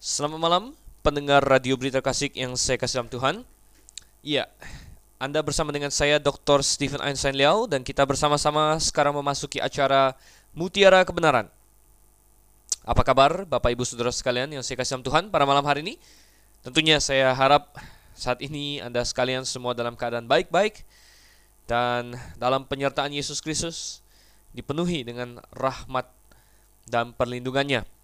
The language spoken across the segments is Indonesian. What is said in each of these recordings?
Selamat malam pendengar Radio Berita Kasih yang saya kasih dalam Tuhan. Iya, Anda bersama dengan saya Dr. Stephen Einstein Liao dan kita bersama-sama sekarang memasuki acara Mutiara Kebenaran. Apa kabar Bapak Ibu Saudara sekalian yang saya kasih dalam Tuhan pada malam hari ini? Tentunya saya harap saat ini Anda sekalian semua dalam keadaan baik-baik dan dalam penyertaan Yesus Kristus dipenuhi dengan rahmat dan perlindungannya.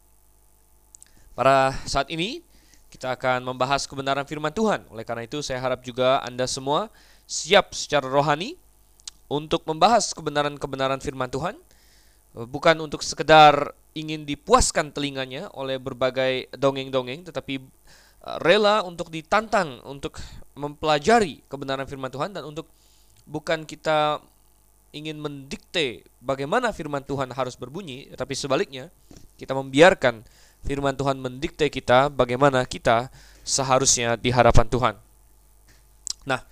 Pada saat ini kita akan membahas kebenaran firman Tuhan. Oleh karena itu saya harap juga Anda semua siap secara rohani untuk membahas kebenaran-kebenaran firman Tuhan. Bukan untuk sekedar ingin dipuaskan telinganya oleh berbagai dongeng-dongeng, tetapi uh, rela untuk ditantang untuk mempelajari kebenaran firman Tuhan dan untuk bukan kita ingin mendikte bagaimana firman Tuhan harus berbunyi, tapi sebaliknya kita membiarkan firman Tuhan mendikte kita bagaimana kita seharusnya di hadapan Tuhan. Nah,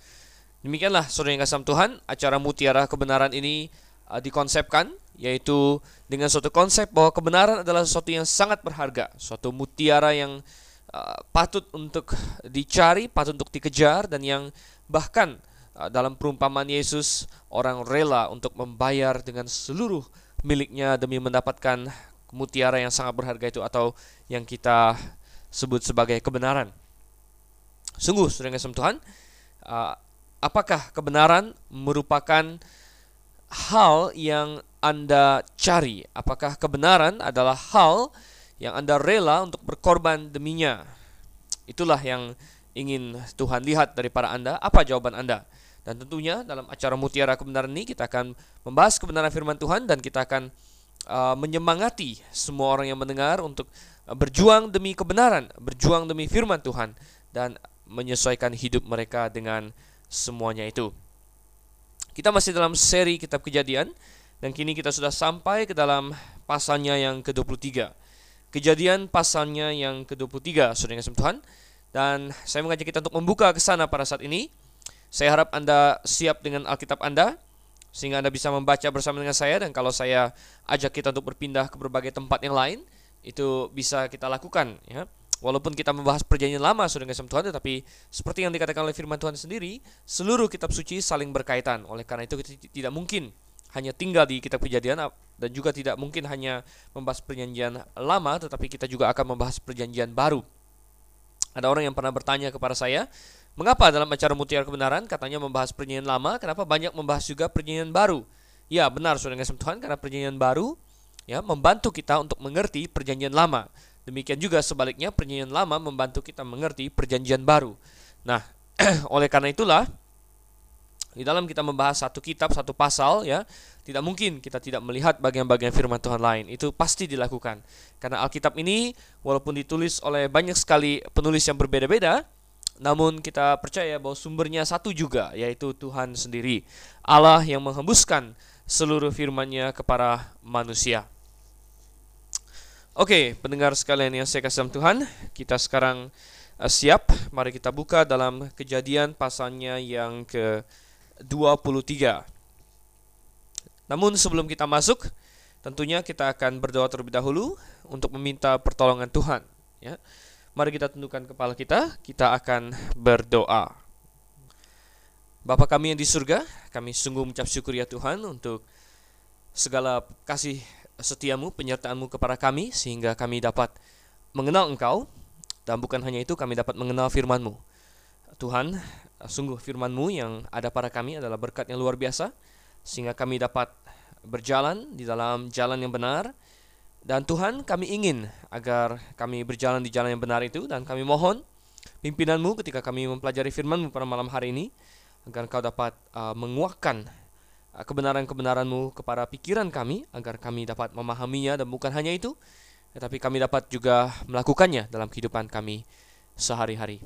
demikianlah saudara yang kasih Tuhan, acara Mutiara Kebenaran ini uh, dikonsepkan yaitu dengan suatu konsep bahwa kebenaran adalah sesuatu yang sangat berharga, suatu mutiara yang uh, patut untuk dicari, patut untuk dikejar dan yang bahkan uh, dalam perumpamaan Yesus orang rela untuk membayar dengan seluruh miliknya demi mendapatkan mutiara yang sangat berharga itu atau yang kita sebut sebagai kebenaran. Sungguh, saudara kasih Tuhan, uh, apakah kebenaran merupakan hal yang Anda cari? Apakah kebenaran adalah hal yang Anda rela untuk berkorban deminya? Itulah yang ingin Tuhan lihat daripada Anda. Apa jawaban Anda? Dan tentunya dalam acara Mutiara Kebenaran ini kita akan membahas kebenaran firman Tuhan dan kita akan uh, menyemangati semua orang yang mendengar untuk berjuang demi kebenaran, berjuang demi firman Tuhan dan menyesuaikan hidup mereka dengan semuanya itu. Kita masih dalam seri kitab Kejadian dan kini kita sudah sampai ke dalam pasalnya yang ke-23. Kejadian pasalnya yang ke-23, Saudara yang Tuhan. Dan saya mengajak kita untuk membuka ke sana pada saat ini. Saya harap Anda siap dengan Alkitab Anda sehingga Anda bisa membaca bersama dengan saya dan kalau saya ajak kita untuk berpindah ke berbagai tempat yang lain itu bisa kita lakukan ya. Walaupun kita membahas perjanjian lama sudah dengan Tuhan tetapi seperti yang dikatakan oleh firman Tuhan sendiri, seluruh kitab suci saling berkaitan. Oleh karena itu kita tidak mungkin hanya tinggal di kitab kejadian dan juga tidak mungkin hanya membahas perjanjian lama tetapi kita juga akan membahas perjanjian baru. Ada orang yang pernah bertanya kepada saya, Mengapa dalam acara Mutiara Kebenaran katanya membahas perjanjian lama, kenapa banyak membahas juga perjanjian baru? Ya, benar Saudara kasih Tuhan karena perjanjian baru ya membantu kita untuk mengerti perjanjian lama. Demikian juga sebaliknya perjanjian lama membantu kita mengerti perjanjian baru. Nah, oleh karena itulah di dalam kita membahas satu kitab, satu pasal ya, tidak mungkin kita tidak melihat bagian-bagian firman Tuhan lain. Itu pasti dilakukan. Karena Alkitab ini walaupun ditulis oleh banyak sekali penulis yang berbeda-beda, namun kita percaya bahwa sumbernya satu juga, yaitu Tuhan sendiri. Allah yang menghembuskan seluruh firman-Nya kepada manusia. Oke, pendengar sekalian yang saya kasih Tuhan, kita sekarang uh, siap. Mari kita buka dalam kejadian pasalnya yang ke-23. Namun sebelum kita masuk, tentunya kita akan berdoa terlebih dahulu untuk meminta pertolongan Tuhan. Ya. Mari kita tundukkan kepala kita, kita akan berdoa. Bapa kami yang di surga, kami sungguh mengucap syukur ya Tuhan untuk segala kasih setiamu, penyertaanmu kepada kami, sehingga kami dapat mengenal Engkau, dan bukan hanya itu, kami dapat mengenal firman-Mu. Tuhan, sungguh firman-Mu yang ada pada kami adalah berkat yang luar biasa, sehingga kami dapat berjalan di dalam jalan yang benar, dan Tuhan kami ingin agar kami berjalan di jalan yang benar itu dan kami mohon pimpinanmu ketika kami mempelajari firmanmu pada malam hari ini agar kau dapat uh, menguatkan uh, kebenaran-kebenaranmu kepada pikiran kami agar kami dapat memahaminya dan bukan hanya itu tetapi kami dapat juga melakukannya dalam kehidupan kami sehari-hari.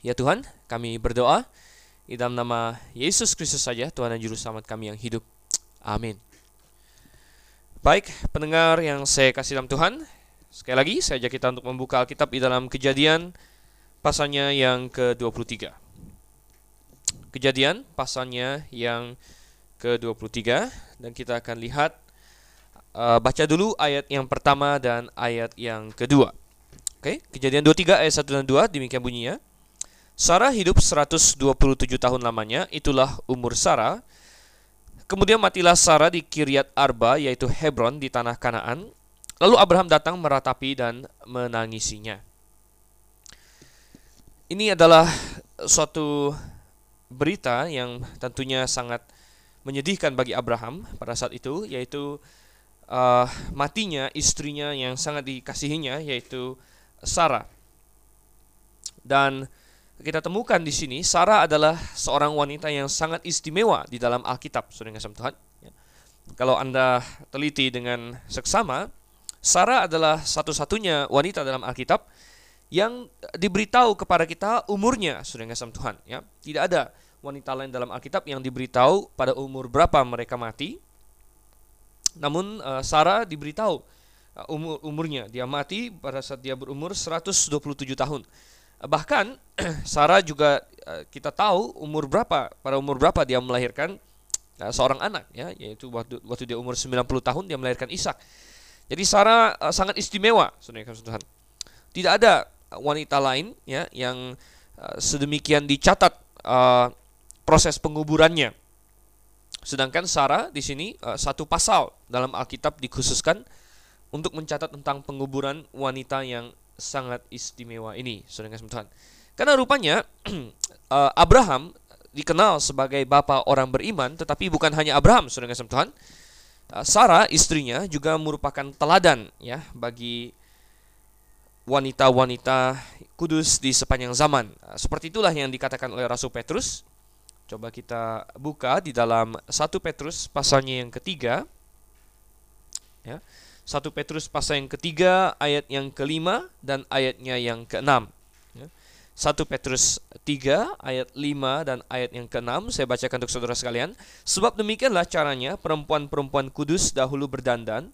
Ya Tuhan, kami berdoa di dalam nama Yesus Kristus saja Tuhan dan juru selamat kami yang hidup. Amin. Baik, pendengar yang saya kasih dalam Tuhan, sekali lagi saya ajak kita untuk membuka Alkitab di dalam Kejadian pasalnya yang ke-23. Kejadian pasalnya yang ke-23 dan kita akan lihat uh, baca dulu ayat yang pertama dan ayat yang kedua. Oke, Kejadian 23 ayat 1 dan 2 demikian bunyinya. Sarah hidup 127 tahun lamanya, itulah umur Sarah. Kemudian matilah Sarah di Kiryat Arba, yaitu Hebron di tanah Kanaan. Lalu Abraham datang meratapi dan menangisinya. Ini adalah suatu berita yang tentunya sangat menyedihkan bagi Abraham pada saat itu, yaitu uh, matinya istrinya yang sangat dikasihinya, yaitu Sarah. Dan kita temukan di sini Sarah adalah seorang wanita yang sangat istimewa di dalam Alkitab, Saudara kasih Tuhan. Ya. Kalau Anda teliti dengan seksama, Sarah adalah satu-satunya wanita dalam Alkitab yang diberitahu kepada kita umurnya, Saudara kasih Tuhan, ya. Tidak ada wanita lain dalam Alkitab yang diberitahu pada umur berapa mereka mati. Namun uh, Sarah diberitahu Uh, umur umurnya. Dia mati pada saat dia berumur 127 tahun. Bahkan Sarah juga uh, kita tahu umur berapa pada umur berapa dia melahirkan seorang anak ya yaitu waktu waktu dia umur 90 tahun dia melahirkan Ishak. Jadi Sarah sangat istimewa saudara. Tidak ada wanita lain ya yang sedemikian dicatat proses penguburannya. Sedangkan Sarah di sini satu pasal dalam Alkitab dikhususkan untuk mencatat tentang penguburan wanita yang sangat istimewa ini, saudara Tuhan. Karena rupanya eh, Abraham dikenal sebagai bapak orang beriman, tetapi bukan hanya Abraham, saudara kasih Tuhan. Eh, Sarah istrinya juga merupakan teladan ya bagi wanita-wanita kudus di sepanjang zaman. Eh, seperti itulah yang dikatakan oleh Rasul Petrus. Coba kita buka di dalam 1 Petrus pasalnya yang ketiga. Ya. 1 Petrus pasal yang ketiga ayat yang kelima dan ayatnya yang keenam. 1 ya. Petrus 3 ayat 5 dan ayat yang keenam saya bacakan untuk saudara sekalian. Sebab demikianlah caranya perempuan-perempuan kudus dahulu berdandan,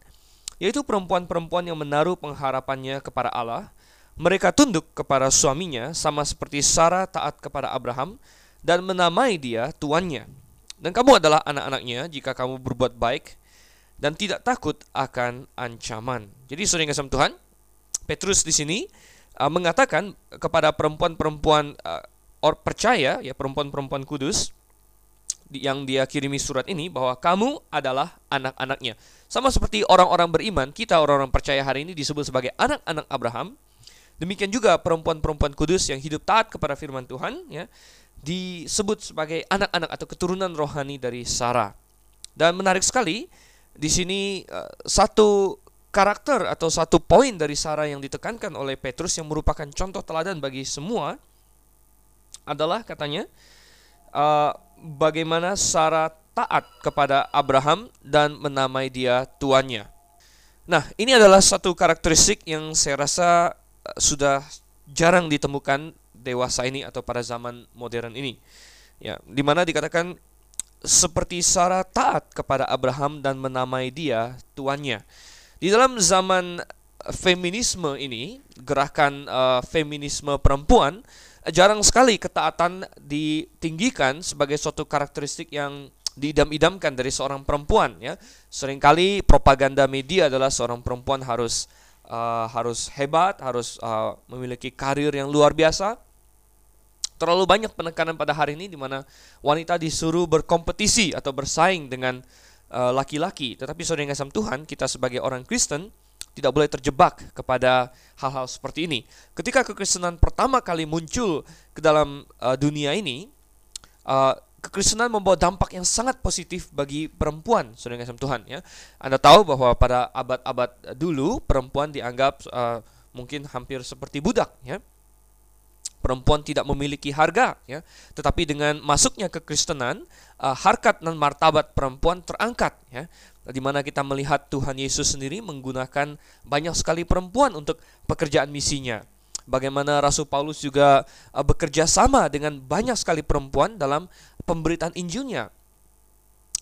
yaitu perempuan-perempuan yang menaruh pengharapannya kepada Allah. Mereka tunduk kepada suaminya sama seperti Sarah taat kepada Abraham dan menamai dia tuannya. Dan kamu adalah anak-anaknya jika kamu berbuat baik dan tidak takut akan ancaman. Jadi yang kasih Tuhan, Petrus di sini uh, mengatakan kepada perempuan-perempuan uh, or percaya ya perempuan-perempuan kudus yang dia kirimi surat ini bahwa kamu adalah anak-anaknya. Sama seperti orang-orang beriman, kita orang-orang percaya hari ini disebut sebagai anak-anak Abraham. Demikian juga perempuan-perempuan kudus yang hidup taat kepada firman Tuhan ya disebut sebagai anak-anak atau keturunan rohani dari Sarah. Dan menarik sekali, di sini uh, satu karakter atau satu poin dari Sarah yang ditekankan oleh Petrus yang merupakan contoh teladan bagi semua adalah katanya uh, bagaimana Sarah taat kepada Abraham dan menamai dia tuannya. Nah, ini adalah satu karakteristik yang saya rasa uh, sudah jarang ditemukan dewasa ini atau pada zaman modern ini. Ya, di mana dikatakan seperti Sarah taat kepada Abraham dan menamai dia tuannya. Di dalam zaman feminisme ini, gerakan uh, feminisme perempuan, jarang sekali ketaatan ditinggikan sebagai suatu karakteristik yang diidam-idamkan dari seorang perempuan ya. Seringkali propaganda media adalah seorang perempuan harus uh, harus hebat, harus uh, memiliki karir yang luar biasa terlalu banyak penekanan pada hari ini di mana wanita disuruh berkompetisi atau bersaing dengan eh, laki-laki. Uh, Tetapi saudara yang kasih Tuhan, kita sebagai orang Kristen tidak boleh terjebak kepada hal-hal seperti ini. Ketika kekristenan pertama kali muncul ke dalam uh, dunia ini, uh, kekristenan membawa dampak yang sangat positif bagi perempuan, saudara kasih Tuhan. Ya, Anda tahu bahwa pada abad-abad dulu perempuan dianggap uh, mungkin hampir seperti budak, ya perempuan tidak memiliki harga ya. Tetapi dengan masuknya ke Kristenan uh, harkat dan martabat perempuan terangkat ya. Di mana kita melihat Tuhan Yesus sendiri menggunakan banyak sekali perempuan untuk pekerjaan misinya. Bagaimana Rasul Paulus juga uh, bekerja sama dengan banyak sekali perempuan dalam pemberitaan Injilnya.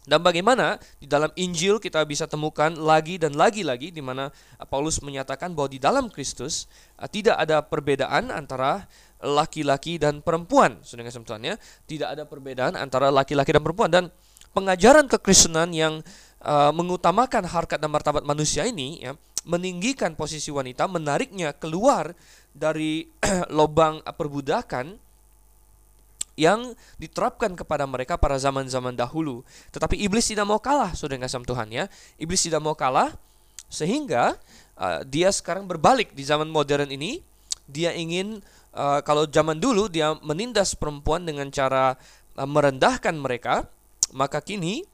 Dan bagaimana di dalam Injil kita bisa temukan lagi dan lagi-lagi di mana uh, Paulus menyatakan bahwa di dalam Kristus tidak ada perbedaan antara laki-laki dan perempuan. Saudara kasih Tuhan ya, tidak ada perbedaan antara laki-laki dan perempuan dan pengajaran kekristenan yang uh, mengutamakan harkat dan martabat manusia ini ya meninggikan posisi wanita, menariknya keluar dari lubang perbudakan yang diterapkan kepada mereka pada zaman-zaman dahulu. Tetapi iblis tidak mau kalah, saudara kasih Tuhan ya. Iblis tidak mau kalah sehingga uh, dia sekarang berbalik di zaman modern ini. Dia ingin uh, kalau zaman dulu dia menindas perempuan dengan cara uh, merendahkan mereka, maka kini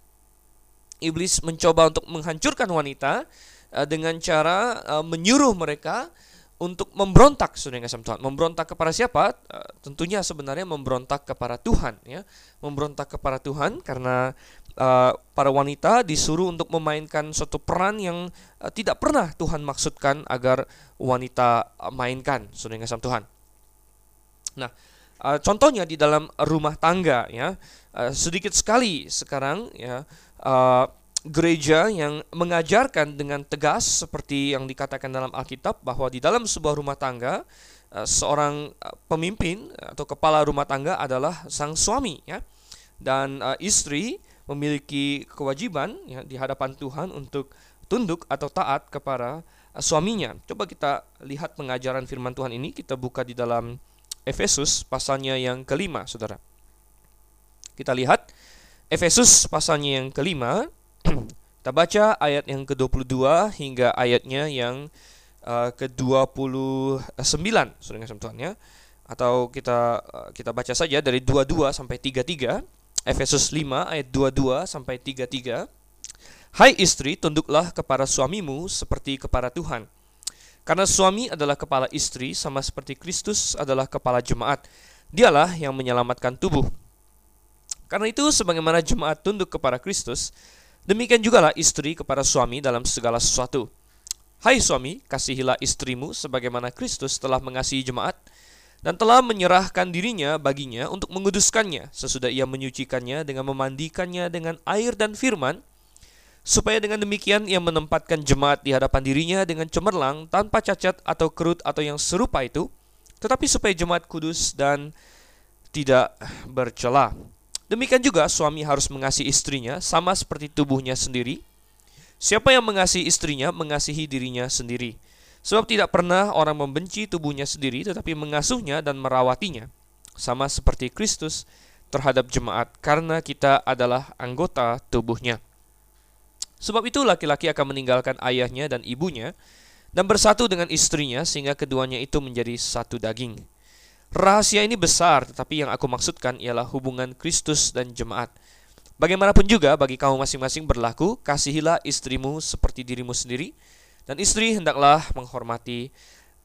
iblis mencoba untuk menghancurkan wanita uh, dengan cara uh, menyuruh mereka untuk memberontak yang Tuhan. Memberontak kepada siapa? Tentunya sebenarnya memberontak kepada Tuhan ya. Memberontak kepada Tuhan karena para wanita disuruh untuk memainkan suatu peran yang tidak pernah Tuhan maksudkan agar wanita mainkan yang Tuhan. Nah, uh, contohnya di dalam rumah tangga ya. Uh, sedikit sekali sekarang ya uh, gereja yang mengajarkan dengan tegas seperti yang dikatakan dalam Alkitab bahwa di dalam sebuah rumah tangga eh, seorang eh, pemimpin atau kepala rumah tangga adalah sang suami ya dan istri memiliki kewajiban ya di hadapan Tuhan untuk tunduk atau taat kepada suaminya. Coba kita lihat pengajaran firman Tuhan ini kita buka di dalam Efesus pasalnya yang kelima, Saudara. Kita lihat Efesus pasalnya yang kelima kita baca ayat yang ke-22 hingga ayatnya yang uh, ke-29, Saudara Tuhan ya. Atau kita uh, kita baca saja dari 22 sampai 33, Efesus 5 ayat 22 sampai 33. Hai istri, tunduklah kepada suamimu seperti kepada Tuhan. Karena suami adalah kepala istri sama seperti Kristus adalah kepala jemaat. Dialah yang menyelamatkan tubuh. Karena itu sebagaimana jemaat tunduk kepada Kristus, Demikian jugalah istri kepada suami dalam segala sesuatu. Hai suami, kasihilah istrimu sebagaimana Kristus telah mengasihi jemaat dan telah menyerahkan dirinya baginya untuk menguduskannya sesudah ia menyucikannya dengan memandikannya dengan air dan firman supaya dengan demikian ia menempatkan jemaat di hadapan dirinya dengan cemerlang tanpa cacat atau kerut atau yang serupa itu tetapi supaya jemaat kudus dan tidak bercela. Demikian juga suami harus mengasihi istrinya sama seperti tubuhnya sendiri. Siapa yang mengasihi istrinya mengasihi dirinya sendiri. Sebab tidak pernah orang membenci tubuhnya sendiri tetapi mengasuhnya dan merawatinya. Sama seperti Kristus terhadap jemaat karena kita adalah anggota tubuhnya. Sebab itu laki-laki akan meninggalkan ayahnya dan ibunya dan bersatu dengan istrinya sehingga keduanya itu menjadi satu daging. Rahasia ini besar, tetapi yang aku maksudkan ialah hubungan Kristus dan jemaat. Bagaimanapun juga bagi kamu masing-masing berlaku, kasihilah istrimu seperti dirimu sendiri, dan istri hendaklah menghormati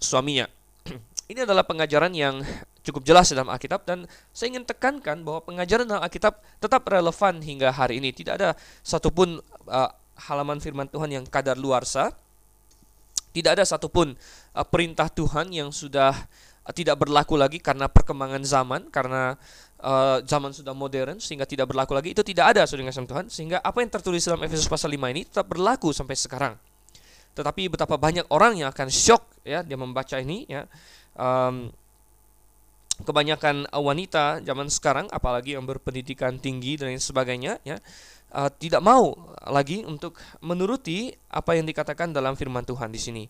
suaminya. Ini adalah pengajaran yang cukup jelas dalam Alkitab dan saya ingin tekankan bahwa pengajaran dalam Alkitab tetap relevan hingga hari ini. Tidak ada satupun uh, halaman firman Tuhan yang kadar luarsa. Tidak ada satupun uh, perintah Tuhan yang sudah tidak berlaku lagi karena perkembangan zaman karena uh, zaman sudah modern sehingga tidak berlaku lagi. Itu tidak ada saudara kasih Tuhan sehingga apa yang tertulis dalam Efesus pasal 5 ini tetap berlaku sampai sekarang. Tetapi betapa banyak orang yang akan shock ya dia membaca ini ya. Um, kebanyakan wanita zaman sekarang apalagi yang berpendidikan tinggi dan lain sebagainya ya uh, tidak mau lagi untuk menuruti apa yang dikatakan dalam firman Tuhan di sini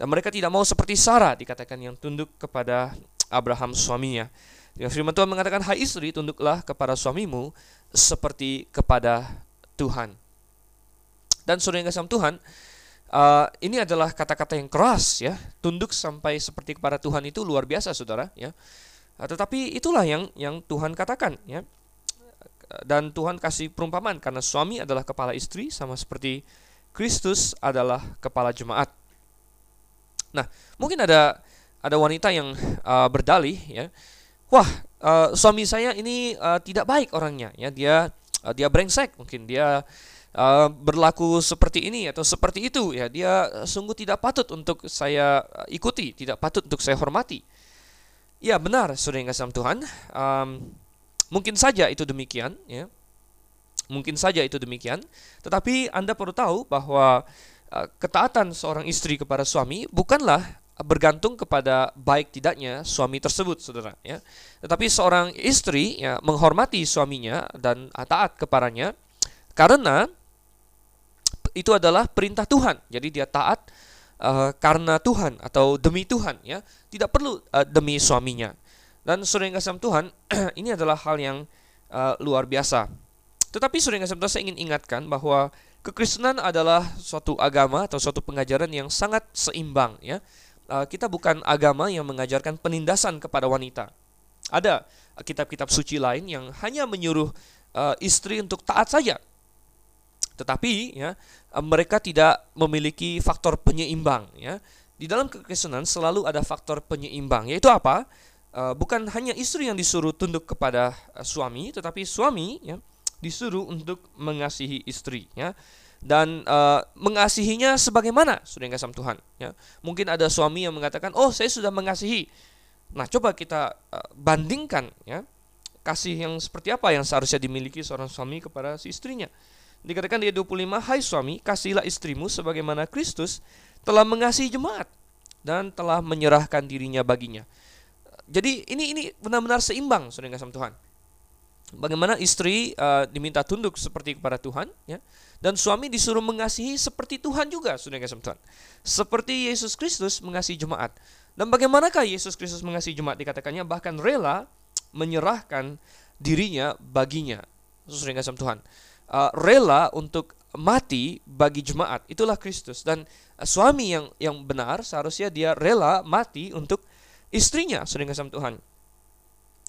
dan mereka tidak mau seperti Sarah dikatakan yang tunduk kepada Abraham suaminya. Yang firman Tuhan mengatakan, Hai istri, tunduklah kepada suamimu seperti kepada Tuhan. Dan saudara yang kasih Tuhan, uh, ini adalah kata-kata yang keras ya. Tunduk sampai seperti kepada Tuhan itu luar biasa saudara ya. Uh, tetapi itulah yang yang Tuhan katakan ya. Dan Tuhan kasih perumpamaan karena suami adalah kepala istri sama seperti Kristus adalah kepala jemaat. Nah, mungkin ada ada wanita yang uh, berdalih ya, wah uh, suami saya ini uh, tidak baik orangnya ya. Dia uh, dia brengsek mungkin. Dia uh, berlaku seperti ini atau seperti itu ya. Dia sungguh tidak patut untuk saya ikuti tidak patut untuk saya hormati. Ya benar saudara yang kasih Tuhan. Um, mungkin saja itu demikian ya mungkin saja itu demikian tetapi anda perlu tahu bahwa Eh, ketaatan seorang istri kepada suami bukanlah bergantung kepada baik tidaknya suami tersebut, saudara. Ya, tetapi seorang istri ya menghormati suaminya dan taat kepadanya karena itu adalah perintah Tuhan. Jadi dia taat uh, karena Tuhan atau demi Tuhan ya, tidak perlu uh, demi suaminya. Dan saudara yang kasih Tuhan, ini adalah hal yang uh, luar biasa. Tetapi saudara yang kasih Tuhan, saya ingin ingatkan bahwa kekristenan adalah suatu agama atau suatu pengajaran yang sangat seimbang ya. Uh, kita bukan agama yang mengajarkan penindasan kepada wanita. Ada kitab-kitab suci lain yang hanya menyuruh uh, istri untuk taat saja. Tetapi ya mereka tidak memiliki faktor penyeimbang ya. Di dalam kekristenan selalu ada faktor penyeimbang yaitu apa? Uh, bukan hanya istri yang disuruh tunduk kepada uh, suami, tetapi suami ya disuruh untuk mengasihi istri ya. Dan uh, mengasihinya sebagaimana? Sudah yang kasih Tuhan ya. Mungkin ada suami yang mengatakan oh saya sudah mengasihi. Nah coba kita uh, bandingkan ya kasih yang seperti apa yang seharusnya dimiliki seorang suami kepada si istrinya. Dikatakan di 25 hai suami kasihlah istrimu sebagaimana Kristus telah mengasihi jemaat dan telah menyerahkan dirinya baginya jadi ini ini benar-benar seimbang sudah kasih Tuhan bagaimana istri uh, diminta tunduk seperti kepada Tuhan ya dan suami disuruh mengasihi seperti Tuhan juga, sudah kasih Tuhan. Seperti Yesus Kristus mengasihi jemaat. Dan bagaimanakah Yesus Kristus mengasihi jemaat dikatakannya bahkan rela menyerahkan dirinya baginya. Sudah kasih Tuhan. Uh, rela untuk mati bagi jemaat. Itulah Kristus dan uh, suami yang yang benar seharusnya dia rela mati untuk istrinya, sudah kasih Tuhan.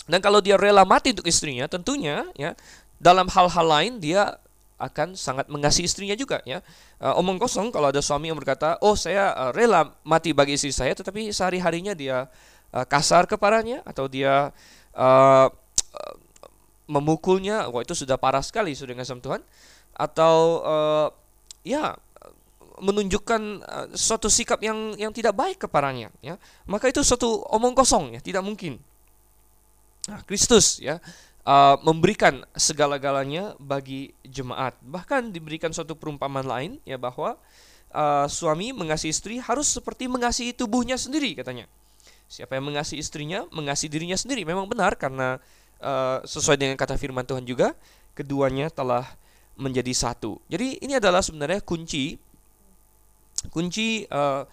Dan kalau dia rela mati untuk istrinya, tentunya ya dalam hal-hal lain dia akan sangat mengasihi istrinya juga ya. Uh, omong kosong kalau ada suami yang berkata, "Oh, saya uh, rela mati bagi istri saya," tetapi sehari-harinya dia uh, kasar kepadanya atau dia uh, uh, memukulnya, wah itu sudah parah sekali sudah ngasam Tuhan. Atau uh, ya menunjukkan uh, suatu sikap yang yang tidak baik kepadanya ya. Maka itu suatu omong kosong ya, tidak mungkin. Nah, Kristus ya uh, memberikan segala-galanya bagi jemaat. Bahkan diberikan suatu perumpamaan lain ya bahwa uh, suami mengasihi istri harus seperti mengasihi tubuhnya sendiri katanya. Siapa yang mengasihi istrinya, mengasihi dirinya sendiri. Memang benar karena uh, sesuai dengan kata firman Tuhan juga, keduanya telah menjadi satu. Jadi ini adalah sebenarnya kunci kunci uh,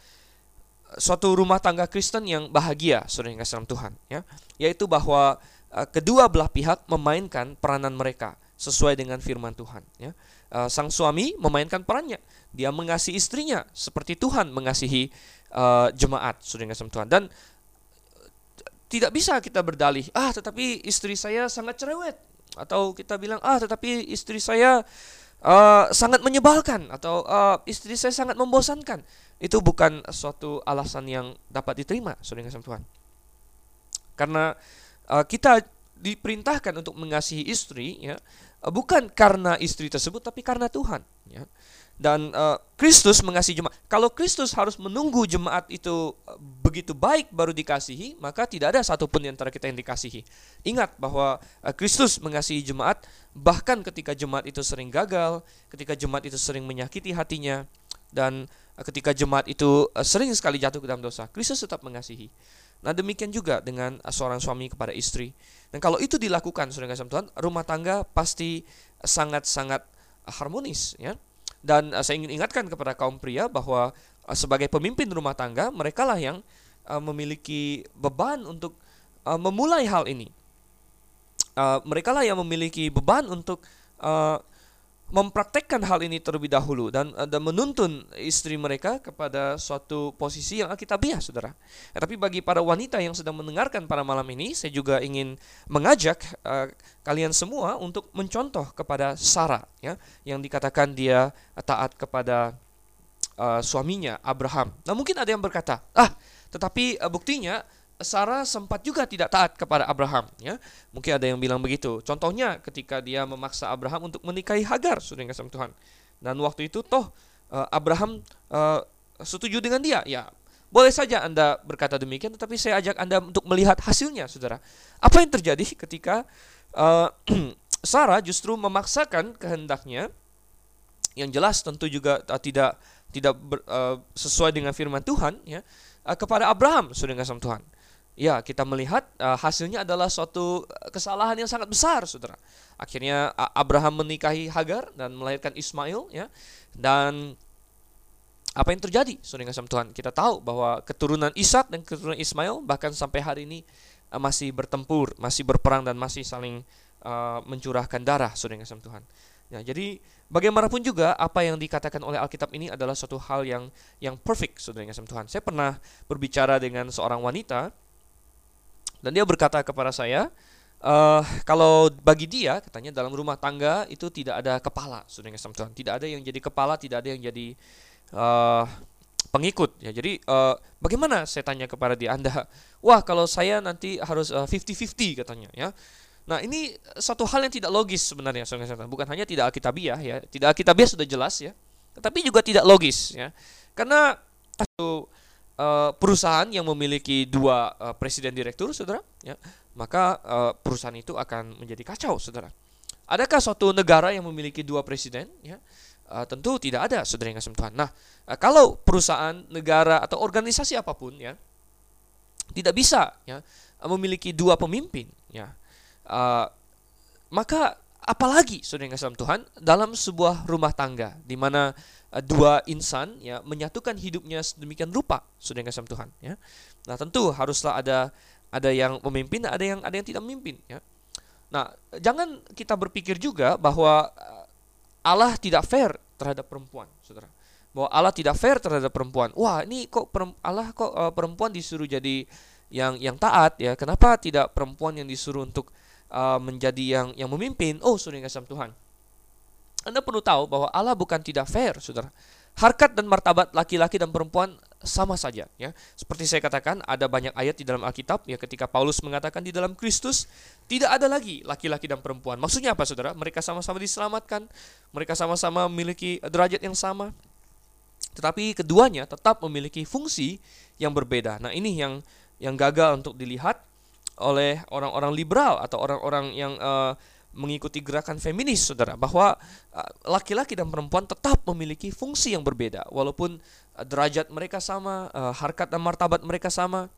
suatu rumah tangga Kristen yang bahagia, saudara yang kasih Tuhan, ya, yaitu bahwa Eh, kedua belah pihak memainkan peranan mereka sesuai dengan firman Tuhan. Ya. Uh, sang suami memainkan perannya, dia mengasihi istrinya seperti Tuhan mengasihi uh, jemaat, saudara kasih Tuhan. Dan tidak bisa kita berdalih, ah tetapi istri saya sangat cerewet, atau kita bilang ah tetapi istri saya uh, sangat menyebalkan, atau uh, istri saya sangat membosankan. Itu bukan suatu alasan yang dapat diterima, saudara Tuhan. Karena uh, kita diperintahkan untuk mengasihi istri ya uh, bukan karena istri tersebut tapi karena Tuhan ya dan uh, Kristus mengasihi jemaat. Kalau Kristus harus menunggu jemaat itu uh, begitu baik baru dikasihi, maka tidak ada satupun di antara kita yang dikasihi. Ingat bahwa uh, Kristus mengasihi jemaat bahkan ketika jemaat itu sering gagal, ketika jemaat itu sering menyakiti hatinya, dan uh, ketika jemaat itu uh, sering sekali jatuh ke dalam dosa, Kristus tetap mengasihi. Nah demikian juga dengan seorang suami kepada istri. Dan kalau itu dilakukan, saudara Tuhan, rumah tangga pasti sangat-sangat harmonis, ya. Dan uh, saya ingin ingatkan kepada kaum pria bahwa uh, sebagai pemimpin rumah tangga, mereka lah yang uh, memiliki beban untuk uh, memulai hal ini. Uh, mereka lah yang memiliki beban untuk uh, mempraktekkan hal ini terlebih dahulu dan dan menuntun istri mereka kepada suatu posisi yang alkitabiah, saudara. Ya, tapi bagi para wanita yang sedang mendengarkan pada malam ini, saya juga ingin mengajak uh, kalian semua untuk mencontoh kepada Sarah, ya, yang dikatakan dia taat kepada uh, suaminya Abraham. Nah mungkin ada yang berkata, ah, tetapi uh, buktinya Sarah sempat juga tidak taat kepada Abraham ya. Mungkin ada yang bilang begitu. Contohnya ketika dia memaksa Abraham untuk menikahi Hagar, sudah kasih Tuhan. Dan waktu itu toh eh, Abraham uh, setuju dengan dia. Ya, boleh saja Anda berkata demikian, tetapi saya ajak Anda untuk melihat hasilnya, Saudara. Apa yang terjadi ketika uh, Sarah justru memaksakan kehendaknya yang jelas tentu juga tidak tidak ber, uh, sesuai dengan firman Tuhan ya uh, kepada Abraham, sudah kasih Tuhan ya kita melihat uh, hasilnya adalah suatu kesalahan yang sangat besar, saudara. Akhirnya Abraham menikahi Hagar dan melahirkan Ismail, ya. Dan apa yang terjadi saudara kasih Tuhan kita tahu bahwa keturunan Ishak dan keturunan Ismail bahkan sampai hari ini uh, masih bertempur masih berperang dan masih saling uh, mencurahkan darah saudara kasih Tuhan ya jadi bagaimanapun juga apa yang dikatakan oleh Alkitab ini adalah suatu hal yang yang perfect saudara kasih Tuhan saya pernah berbicara dengan seorang wanita dan dia berkata kepada saya Uh, kalau bagi dia katanya dalam rumah tangga itu tidak ada kepala, saudara kasih Tuhan. Tidak ada yang jadi kepala, tidak ada yang jadi uh, pengikut ya. Jadi uh, bagaimana saya tanya kepada dia Anda, wah kalau saya nanti harus uh, 50-50 katanya ya. Nah, ini satu hal yang tidak logis sebenarnya bukan hanya tidak alkitabiah ya. Tidak alkitabiah sudah jelas ya, tetapi juga tidak logis ya. Karena satu uh, perusahaan yang memiliki dua uh, presiden direktur Saudara ya, maka uh, perusahaan itu akan menjadi kacau Saudara. Adakah suatu negara yang memiliki dua presiden ya? Uh, tentu tidak ada saudara yang Tuhan. Nah, uh, kalau perusahaan, negara atau organisasi apa pun ya tidak bisa ya memiliki dua pemimpin ya. Uh, maka apalagi saudara yang Tuhan dalam sebuah rumah tangga di mana uh, dua insan ya menyatukan hidupnya sedemikian rupa yang kasih Tuhan ya. Nah, tentu haruslah ada ada yang memimpin, ada yang ada yang tidak memimpin ya. Nah, jangan kita berpikir juga bahwa Allah tidak fair terhadap perempuan, saudara. Bahwa Allah tidak fair terhadap perempuan. Wah, ini kok Allah kok uh, perempuan disuruh jadi yang yang taat ya? Kenapa tidak perempuan yang disuruh untuk menjadi yang yang memimpin? Oh, sudah kasih Tuhan. Anda perlu tahu bahwa Allah bukan tidak fair, saudara. Harkat dan martabat laki-laki dan perempuan sama saja ya. Seperti saya katakan ada banyak ayat di dalam Alkitab ya ketika Paulus mengatakan di dalam Kristus tidak ada lagi laki-laki dan perempuan. Maksudnya apa Saudara? Mereka sama-sama diselamatkan, mereka sama-sama memiliki derajat yang sama. Tetapi keduanya tetap memiliki fungsi yang berbeda. Nah, ini yang yang gagal untuk dilihat oleh orang-orang liberal atau orang-orang yang uh, mengikuti gerakan feminis, saudara, bahwa eh, laki-laki dan perempuan tetap memiliki fungsi yang berbeda, walaupun uh, derajat mereka sama, uh, harkat dan martabat mereka sama,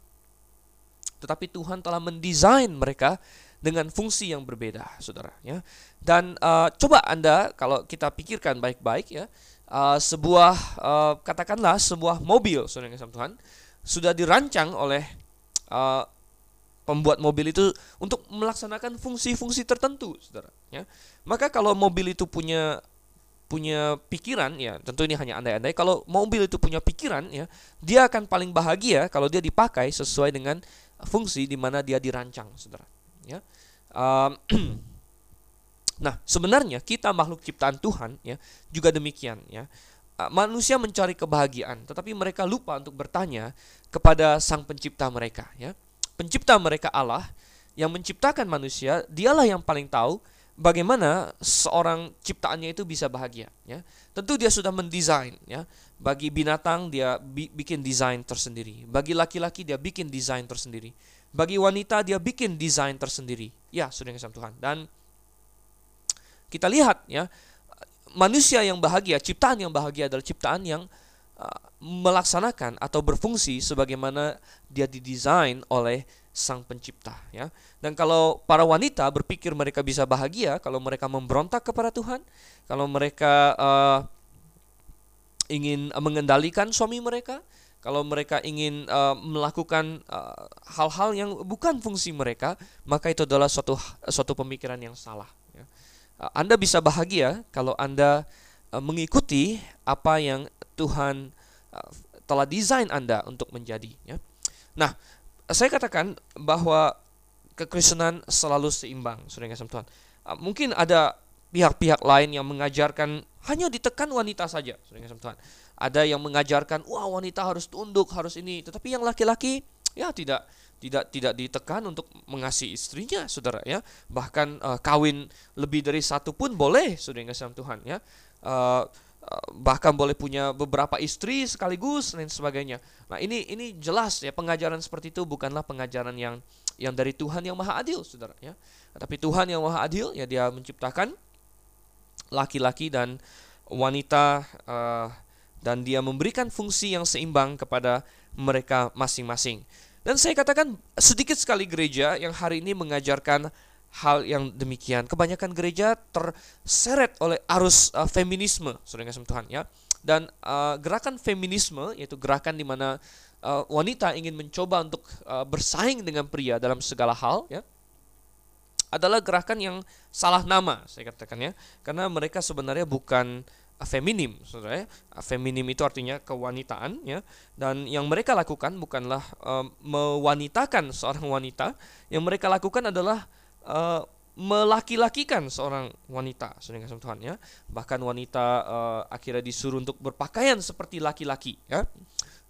tetapi Tuhan telah mendesain mereka dengan fungsi yang berbeda, saudara. Ya, dan uh, coba anda kalau kita pikirkan baik-baik ya, uh, sebuah uh, katakanlah sebuah mobil, saudara yang Tuhan, sudah dirancang oleh uh, pembuat mobil itu untuk melaksanakan fungsi-fungsi tertentu, saudara. Ya, maka kalau mobil itu punya punya pikiran, ya tentu ini hanya andai-andai. Kalau mobil itu punya pikiran, ya dia akan paling bahagia kalau dia dipakai sesuai dengan fungsi di mana dia dirancang, saudara. Ya, um, nah sebenarnya kita makhluk ciptaan Tuhan, ya juga demikian, ya manusia mencari kebahagiaan, tetapi mereka lupa untuk bertanya kepada Sang Pencipta mereka. Ya, pencipta mereka Allah yang menciptakan manusia, dialah yang paling tahu bagaimana seorang ciptaannya itu bisa bahagia ya. Tentu dia sudah mendesain ya. Bagi binatang dia bi bikin desain tersendiri. Bagi laki-laki dia bikin desain tersendiri. Bagi wanita dia bikin desain tersendiri. Ya, sudah kasih Tuhan. Dan kita lihat ya, manusia yang bahagia, ciptaan yang bahagia adalah ciptaan yang melaksanakan atau berfungsi sebagaimana dia didesain oleh sang pencipta ya. Dan kalau para wanita berpikir mereka bisa bahagia kalau mereka memberontak kepada Tuhan, kalau mereka uh, ingin mengendalikan suami mereka, kalau mereka ingin uh, melakukan hal-hal uh, yang bukan fungsi mereka, maka itu adalah suatu suatu pemikiran yang salah. Ya. Anda bisa bahagia kalau Anda mengikuti apa yang Tuhan Uh, telah desain Anda untuk menjadi ya. Nah, saya katakan bahwa kekristenan selalu seimbang, Saudara kasih Tuhan. Uh, mungkin ada pihak-pihak lain yang mengajarkan hanya ditekan wanita saja, Saudara kasih Tuhan. Ada yang mengajarkan, wah wanita harus tunduk, harus ini. Tetapi yang laki-laki ya tidak tidak tidak ditekan untuk mengasihi istrinya, saudara ya. Bahkan uh, kawin lebih dari satu pun boleh, saudara kasih Tuhan ya. Uh, Eh, bahkan boleh punya beberapa istri sekaligus dan sebagainya. Nah, ini ini jelas ya pengajaran seperti itu bukanlah pengajaran yang yang dari Tuhan yang Maha Adil, Saudara ya. Tapi Tuhan yang Maha Adil ya dia menciptakan laki-laki dan wanita uh, dan dia memberikan fungsi yang seimbang kepada mereka masing-masing. Dan saya katakan sedikit sekali gereja yang hari ini mengajarkan hal yang demikian. Kebanyakan gereja terseret oleh arus uh, feminisme, saudara Tuhan ya. dan uh, gerakan feminisme yaitu gerakan di mana uh, wanita ingin mencoba untuk uh, bersaing dengan pria dalam segala hal ya adalah gerakan yang salah nama saya katakan ya karena mereka sebenarnya bukan feminim saudara ya. feminim itu artinya kewanitaan ya dan yang mereka lakukan bukanlah uh, mewanitakan seorang wanita yang mereka lakukan adalah uh, melaki-lakikan seorang wanita saudara Tuhan ya bahkan wanita uh, akhirnya disuruh untuk berpakaian seperti laki-laki ya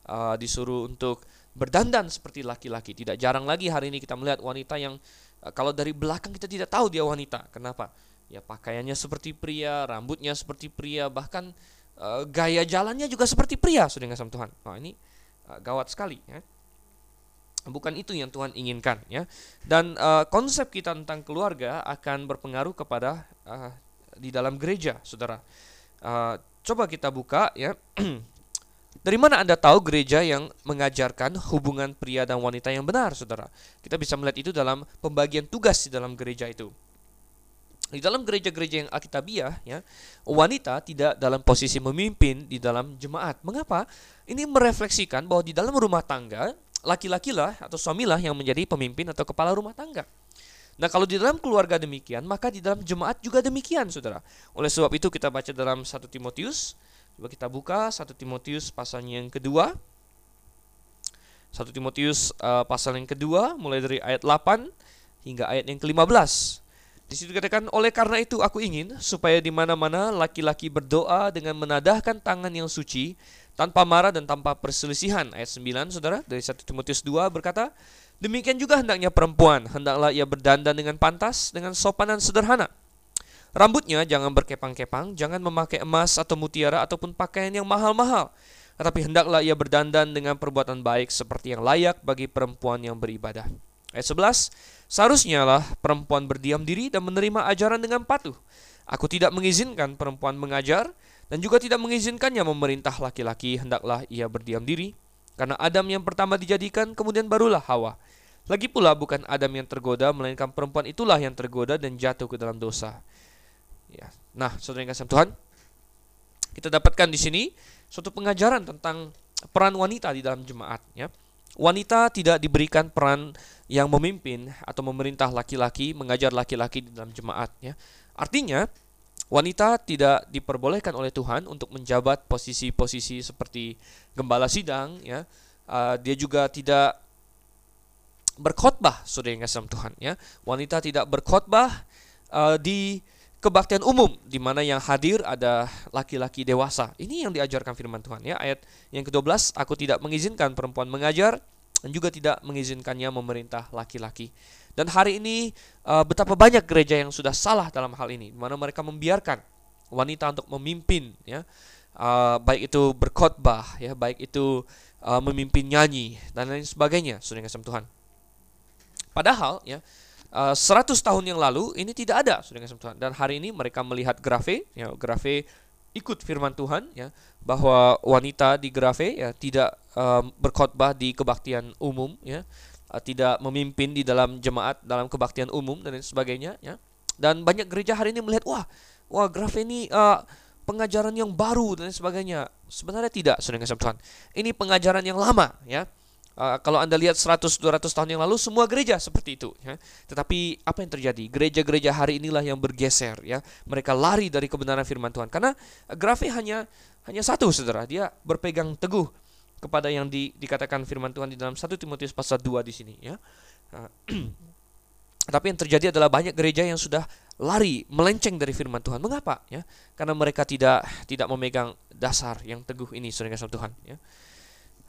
uh, disuruh untuk berdandan seperti laki-laki tidak jarang lagi hari ini kita melihat wanita yang Eh, kalau dari belakang kita tidak tahu dia wanita. Kenapa? Ya pakaiannya seperti pria, rambutnya seperti pria, bahkan uh, gaya jalannya juga seperti pria, sudah sama Tuhan. Nah, ini uh, gawat sekali ya. Bukan itu yang Tuhan inginkan ya. Dan uh, konsep kita tentang keluarga akan berpengaruh kepada uh, di dalam gereja, Saudara. Uh, coba kita buka ya Dari mana Anda tahu gereja yang mengajarkan hubungan pria dan wanita yang benar, saudara? Kita bisa melihat itu dalam pembagian tugas di dalam gereja itu. Di dalam gereja-gereja yang alkitabiah, ya, wanita tidak dalam posisi memimpin di dalam jemaat. Mengapa? Ini merefleksikan bahwa di dalam rumah tangga, laki-laki lah atau suamilah yang menjadi pemimpin atau kepala rumah tangga. Nah, kalau di dalam keluarga demikian, maka di dalam jemaat juga demikian, saudara. Oleh sebab itu kita baca dalam 1 Timotius Coba kita buka 1 Timotius pasal yang kedua. 1 Timotius uh, pasal yang kedua mulai dari ayat 8 hingga ayat yang ke-15. Di situ dikatakan oleh karena itu aku ingin supaya di mana-mana laki-laki berdoa dengan menadahkan tangan yang suci tanpa marah dan tanpa perselisihan. Ayat 9 Saudara dari 1 Timotius 2 berkata, demikian juga hendaknya perempuan, hendaklah ia berdandan dengan pantas, dengan sopan dan sederhana Rambutnya jangan berkepang-kepang, jangan memakai emas atau mutiara ataupun pakaian yang mahal-mahal. Tetapi hendaklah ia berdandan dengan perbuatan baik seperti yang layak bagi perempuan yang beribadah. Ayat 11, seharusnya lah perempuan berdiam diri dan menerima ajaran dengan patuh. Aku tidak mengizinkan perempuan mengajar dan juga tidak mengizinkannya memerintah laki-laki, hendaklah ia berdiam diri. Karena Adam yang pertama dijadikan, kemudian barulah Hawa. Lagi pula bukan Adam yang tergoda, melainkan perempuan itulah yang tergoda dan jatuh ke dalam dosa. Ya. Nah, saudara yang kasih Tuhan, kita dapatkan di sini suatu pengajaran tentang peran wanita di dalam jemaat. Ya. Wanita tidak diberikan peran yang memimpin atau memerintah laki-laki, mengajar laki-laki di dalam jemaat. Ya. Artinya, wanita tidak diperbolehkan oleh Tuhan untuk menjabat posisi-posisi seperti gembala sidang. Ya. Uh, dia juga tidak berkhotbah, saudara yang kasih Tuhan. Ya. Wanita tidak berkhotbah uh, di kebaktian umum di mana yang hadir ada laki-laki dewasa. Ini yang diajarkan firman Tuhan ya. Ayat yang ke-12, aku tidak mengizinkan perempuan mengajar dan juga tidak mengizinkannya memerintah laki-laki. Dan hari ini uh, betapa banyak gereja yang sudah salah dalam hal ini, di mana mereka membiarkan wanita untuk memimpin ya. Uh, baik itu berkhotbah ya, baik itu uh, memimpin nyanyi dan lain sebagainya, sudah kasih Tuhan. Padahal ya, uh, eh, 100 tahun yang lalu ini tidak ada sudah Tuhan dan hari ini mereka melihat grafe ya grafe ikut firman Tuhan ya bahwa wanita di grafe ya tidak um, berkhotbah di kebaktian umum ya tidak memimpin di dalam jemaat dalam kebaktian umum dan sebagainya ya dan banyak gereja hari ini melihat wah wah grafe ini uh, pengajaran yang baru dan sebagainya sebenarnya tidak sudah Tuhan ini pengajaran yang lama ya Uh, kalau Anda lihat 100-200 tahun yang lalu semua gereja seperti itu ya. Tetapi apa yang terjadi? Gereja-gereja hari inilah yang bergeser ya. Mereka lari dari kebenaran firman Tuhan karena grafi hanya hanya satu Saudara, dia berpegang teguh kepada yang di, dikatakan firman Tuhan di dalam 1 Timotius pasal 2 di sini ya. Uh, tapi yang terjadi adalah banyak gereja yang sudah lari melenceng dari firman Tuhan. Mengapa? Ya, karena mereka tidak tidak memegang dasar yang teguh ini, saudara Tuhan. Ya.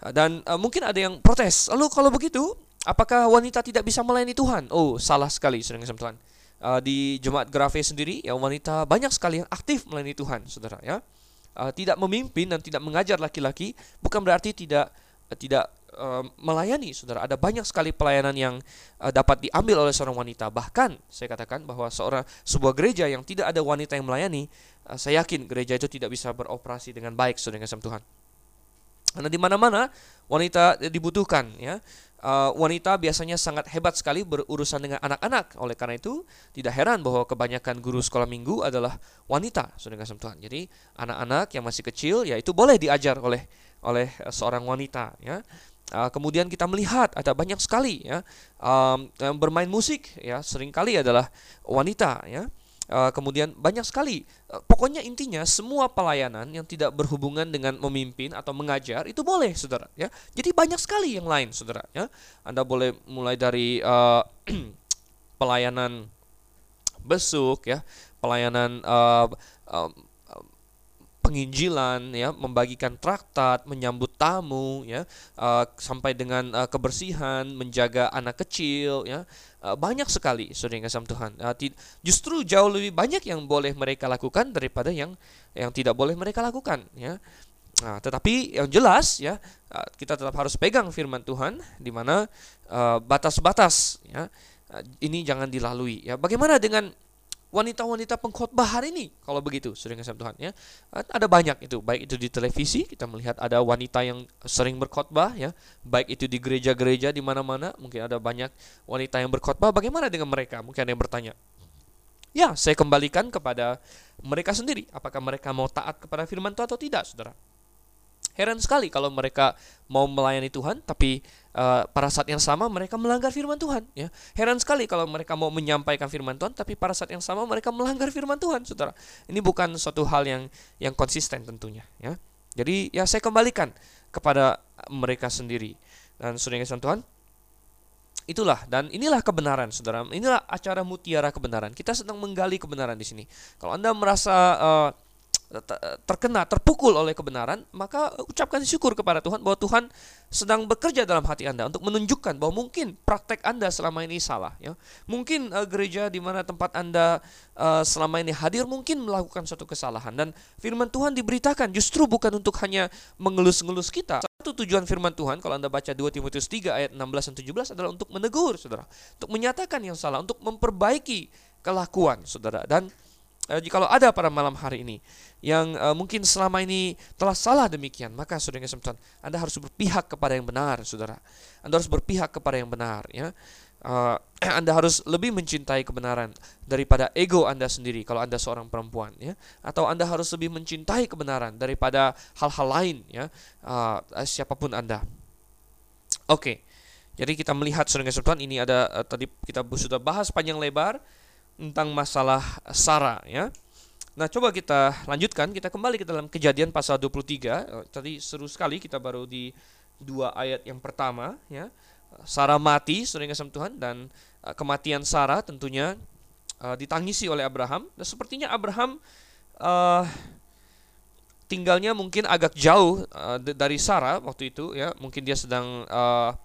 Dan uh, mungkin ada yang protes. Lalu kalau begitu, apakah wanita tidak bisa melayani Tuhan? Oh, salah sekali, saudara kasih Tuhan. Uh, di jemaat Grafe sendiri, ya wanita banyak sekali yang aktif melayani Tuhan, saudara. Ya, uh, tidak memimpin dan tidak mengajar laki-laki, bukan berarti tidak uh, tidak uh, melayani, saudara. Ada banyak sekali pelayanan yang uh, dapat diambil oleh seorang wanita. Bahkan saya katakan bahwa seorang sebuah gereja yang tidak ada wanita yang melayani, uh, saya yakin gereja itu tidak bisa beroperasi dengan baik, saudara kasih Tuhan. Karena di mana-mana wanita dibutuhkan ya. Uh, wanita biasanya sangat hebat sekali berurusan dengan anak-anak. Oleh karena itu, tidak heran bahwa kebanyakan guru sekolah minggu adalah wanita, saudara Tuhan. Jadi, anak-anak yang masih kecil ya itu boleh diajar oleh oleh seorang wanita ya. Uh, kemudian kita melihat ada banyak sekali ya um, yang bermain musik ya sering kali adalah wanita ya kemudian banyak sekali. Uh, pokoknya intinya semua pelayanan yang tidak berhubungan dengan memimpin atau mengajar itu boleh, saudara. Ya, jadi banyak sekali yang lain, saudara. Ya, Anda boleh mulai dari uh, pelayanan besuk, ya, pelayanan uh, uh, penginjilan ya membagikan traktat menyambut tamu ya uh, sampai dengan uh, kebersihan menjaga anak kecil ya banyak sekali saudara yang Tuhan uh, justru jauh lebih banyak yang boleh mereka lakukan daripada yang yang tidak boleh mereka lakukan ya Nah, tetapi yang jelas ya kita tetap harus pegang firman Tuhan di mana batas-batas uh, ya ini jangan dilalui ya. Bagaimana dengan wanita-wanita pengkhotbah hari ini. Kalau begitu sering kasih Tuhan ya. Ada banyak itu. Baik itu di televisi kita melihat ada wanita yang sering berkhotbah ya. Baik itu di gereja-gereja di mana-mana mungkin ada banyak wanita yang berkhotbah. Bagaimana dengan mereka? Mungkin ada yang bertanya. Ya saya kembalikan kepada mereka sendiri. Apakah mereka mau taat kepada firman Tuhan atau tidak saudara? Heran sekali kalau mereka mau melayani Tuhan tapi uh, pada saat yang sama mereka melanggar firman Tuhan ya. Heran sekali kalau mereka mau menyampaikan firman Tuhan tapi pada saat yang sama mereka melanggar firman Tuhan saudara. Ini bukan suatu hal yang yang konsisten tentunya ya. Jadi ya saya kembalikan kepada mereka sendiri. Dan saudara Tuhan itulah dan inilah kebenaran saudara. Inilah acara mutiara kebenaran. Kita sedang menggali kebenaran di sini. Kalau anda merasa uh, terkena, terpukul oleh kebenaran, maka ucapkan syukur kepada Tuhan bahwa Tuhan sedang bekerja dalam hati Anda untuk menunjukkan bahwa mungkin praktek Anda selama ini salah. Ya. Mungkin uh, gereja di mana tempat Anda uh, selama ini hadir mungkin melakukan suatu kesalahan. Dan firman Tuhan diberitakan justru bukan untuk hanya mengelus-ngelus kita. Satu tujuan firman Tuhan, kalau Anda baca 2 Timotius 3 ayat 16 dan 17 adalah untuk menegur, saudara. Untuk menyatakan yang salah, untuk memperbaiki kelakuan, saudara. Dan uh, jikalau ada pada malam hari ini yang uh, mungkin selama ini telah salah demikian, maka saudara yang Anda harus berpihak kepada yang benar, saudara. Anda harus berpihak kepada yang benar, ya. Uh, anda harus lebih mencintai kebenaran daripada ego Anda sendiri kalau Anda seorang perempuan ya atau Anda harus lebih mencintai kebenaran daripada hal-hal lain ya uh, siapa pun Anda. Oke. Okay. Jadi kita melihat saudara Tuhan ini ada uh, tadi kita sudah bahas panjang lebar tentang masalah Sarah ya. Nah, coba kita lanjutkan, kita kembali ke dalam Kejadian pasal 23. Eh, tadi seru sekali kita baru di dua ayat yang pertama ya. Sarah mati, saudara kasih Tuhan dan uh, kematian Sarah tentunya uh, ditangisi oleh Abraham dan sepertinya Abraham uh, tinggalnya mungkin agak jauh uh, dari Sarah waktu itu ya. Mungkin dia sedang uh,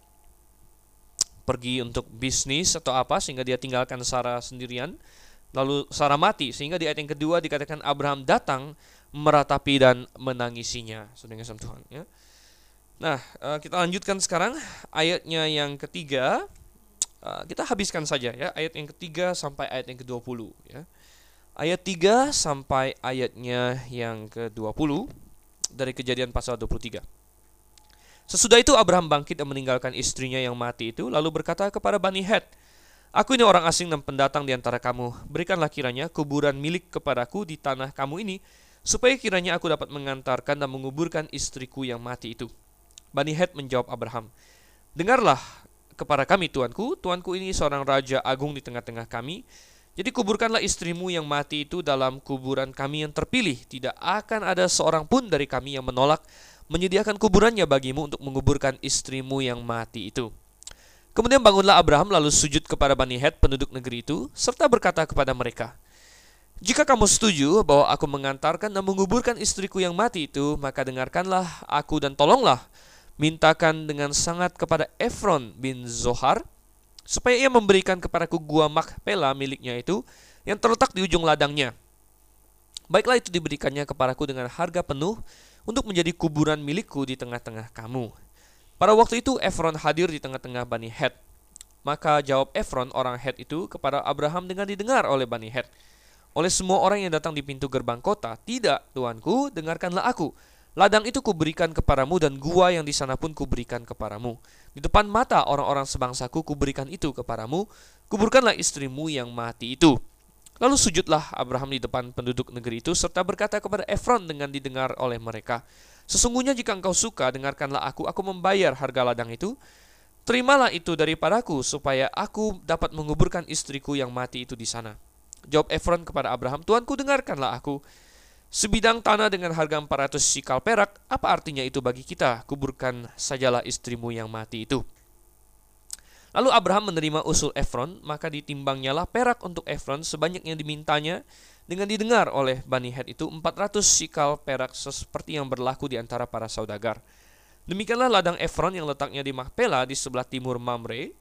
pergi untuk bisnis atau apa sehingga dia tinggalkan Sarah sendirian Lalu Sarah mati sehingga di ayat yang kedua dikatakan Abraham datang meratapi dan menangisinya. Saudara sama Tuhan ya. Nah, eh, kita lanjutkan sekarang ayatnya yang ketiga. Eh, kita habiskan saja ya ayat yang ketiga sampai ayat yang ke-20 ya. Ayat 3 sampai ayatnya yang ke-20 dari Kejadian pasal 23. Sesudah itu Abraham bangkit dan meninggalkan istrinya yang mati itu lalu berkata kepada Bani Het, Aku ini orang asing dan pendatang di antara kamu. Berikanlah kiranya kuburan milik kepadaku di tanah kamu ini, supaya kiranya aku dapat mengantarkan dan menguburkan istriku yang mati itu. Bani Het menjawab Abraham, Dengarlah kepada kami tuanku, tuanku ini seorang raja agung di tengah-tengah kami. Jadi kuburkanlah istrimu yang mati itu dalam kuburan kami yang terpilih. Tidak akan ada seorang pun dari kami yang menolak menyediakan kuburannya bagimu untuk menguburkan istrimu yang mati itu.' Kemudian bangunlah Abraham lalu sujud kepada Bani Het penduduk negeri itu serta berkata kepada mereka, Jika kamu setuju bahwa aku mengantarkan dan menguburkan istriku yang mati itu, maka dengarkanlah aku dan tolonglah mintakan dengan sangat kepada Efron bin Zohar supaya ia memberikan kepadaku gua Makpela miliknya itu yang terletak di ujung ladangnya. Baiklah itu diberikannya kepadaku dengan harga penuh untuk menjadi kuburan milikku di tengah-tengah kamu. Pada waktu itu Efron hadir di tengah-tengah Bani Het. Maka jawab Efron orang Het itu kepada Abraham dengan didengar oleh Bani Het. Oleh semua orang yang datang di pintu gerbang kota, tidak, tuanku, dengarkanlah aku. Ladang itu kuberikan kepadamu dan gua yang di sana pun kuberikan kepadamu. Di depan mata orang-orang sebangsaku kuberikan itu kepadamu. Kuburkanlah istrimu yang mati itu. Lalu sujudlah Abraham di depan penduduk negeri itu serta berkata kepada Efron dengan didengar oleh mereka, Sesungguhnya jika engkau suka, dengarkanlah aku, aku membayar harga ladang itu. Terimalah itu daripadaku supaya aku dapat menguburkan istriku yang mati itu di sana. Jawab Efron kepada Abraham, Tuanku dengarkanlah aku. Sebidang tanah dengan harga 400 sikal perak, apa artinya itu bagi kita? Kuburkan sajalah istrimu yang mati itu. Lalu Abraham menerima usul Efron, maka ditimbangnyalah perak untuk Efron sebanyak yang dimintanya dengan didengar oleh Bani Het itu 400 sikal perak seperti yang berlaku di antara para saudagar. Demikianlah ladang Efron yang letaknya di Mahpela di sebelah timur Mamre,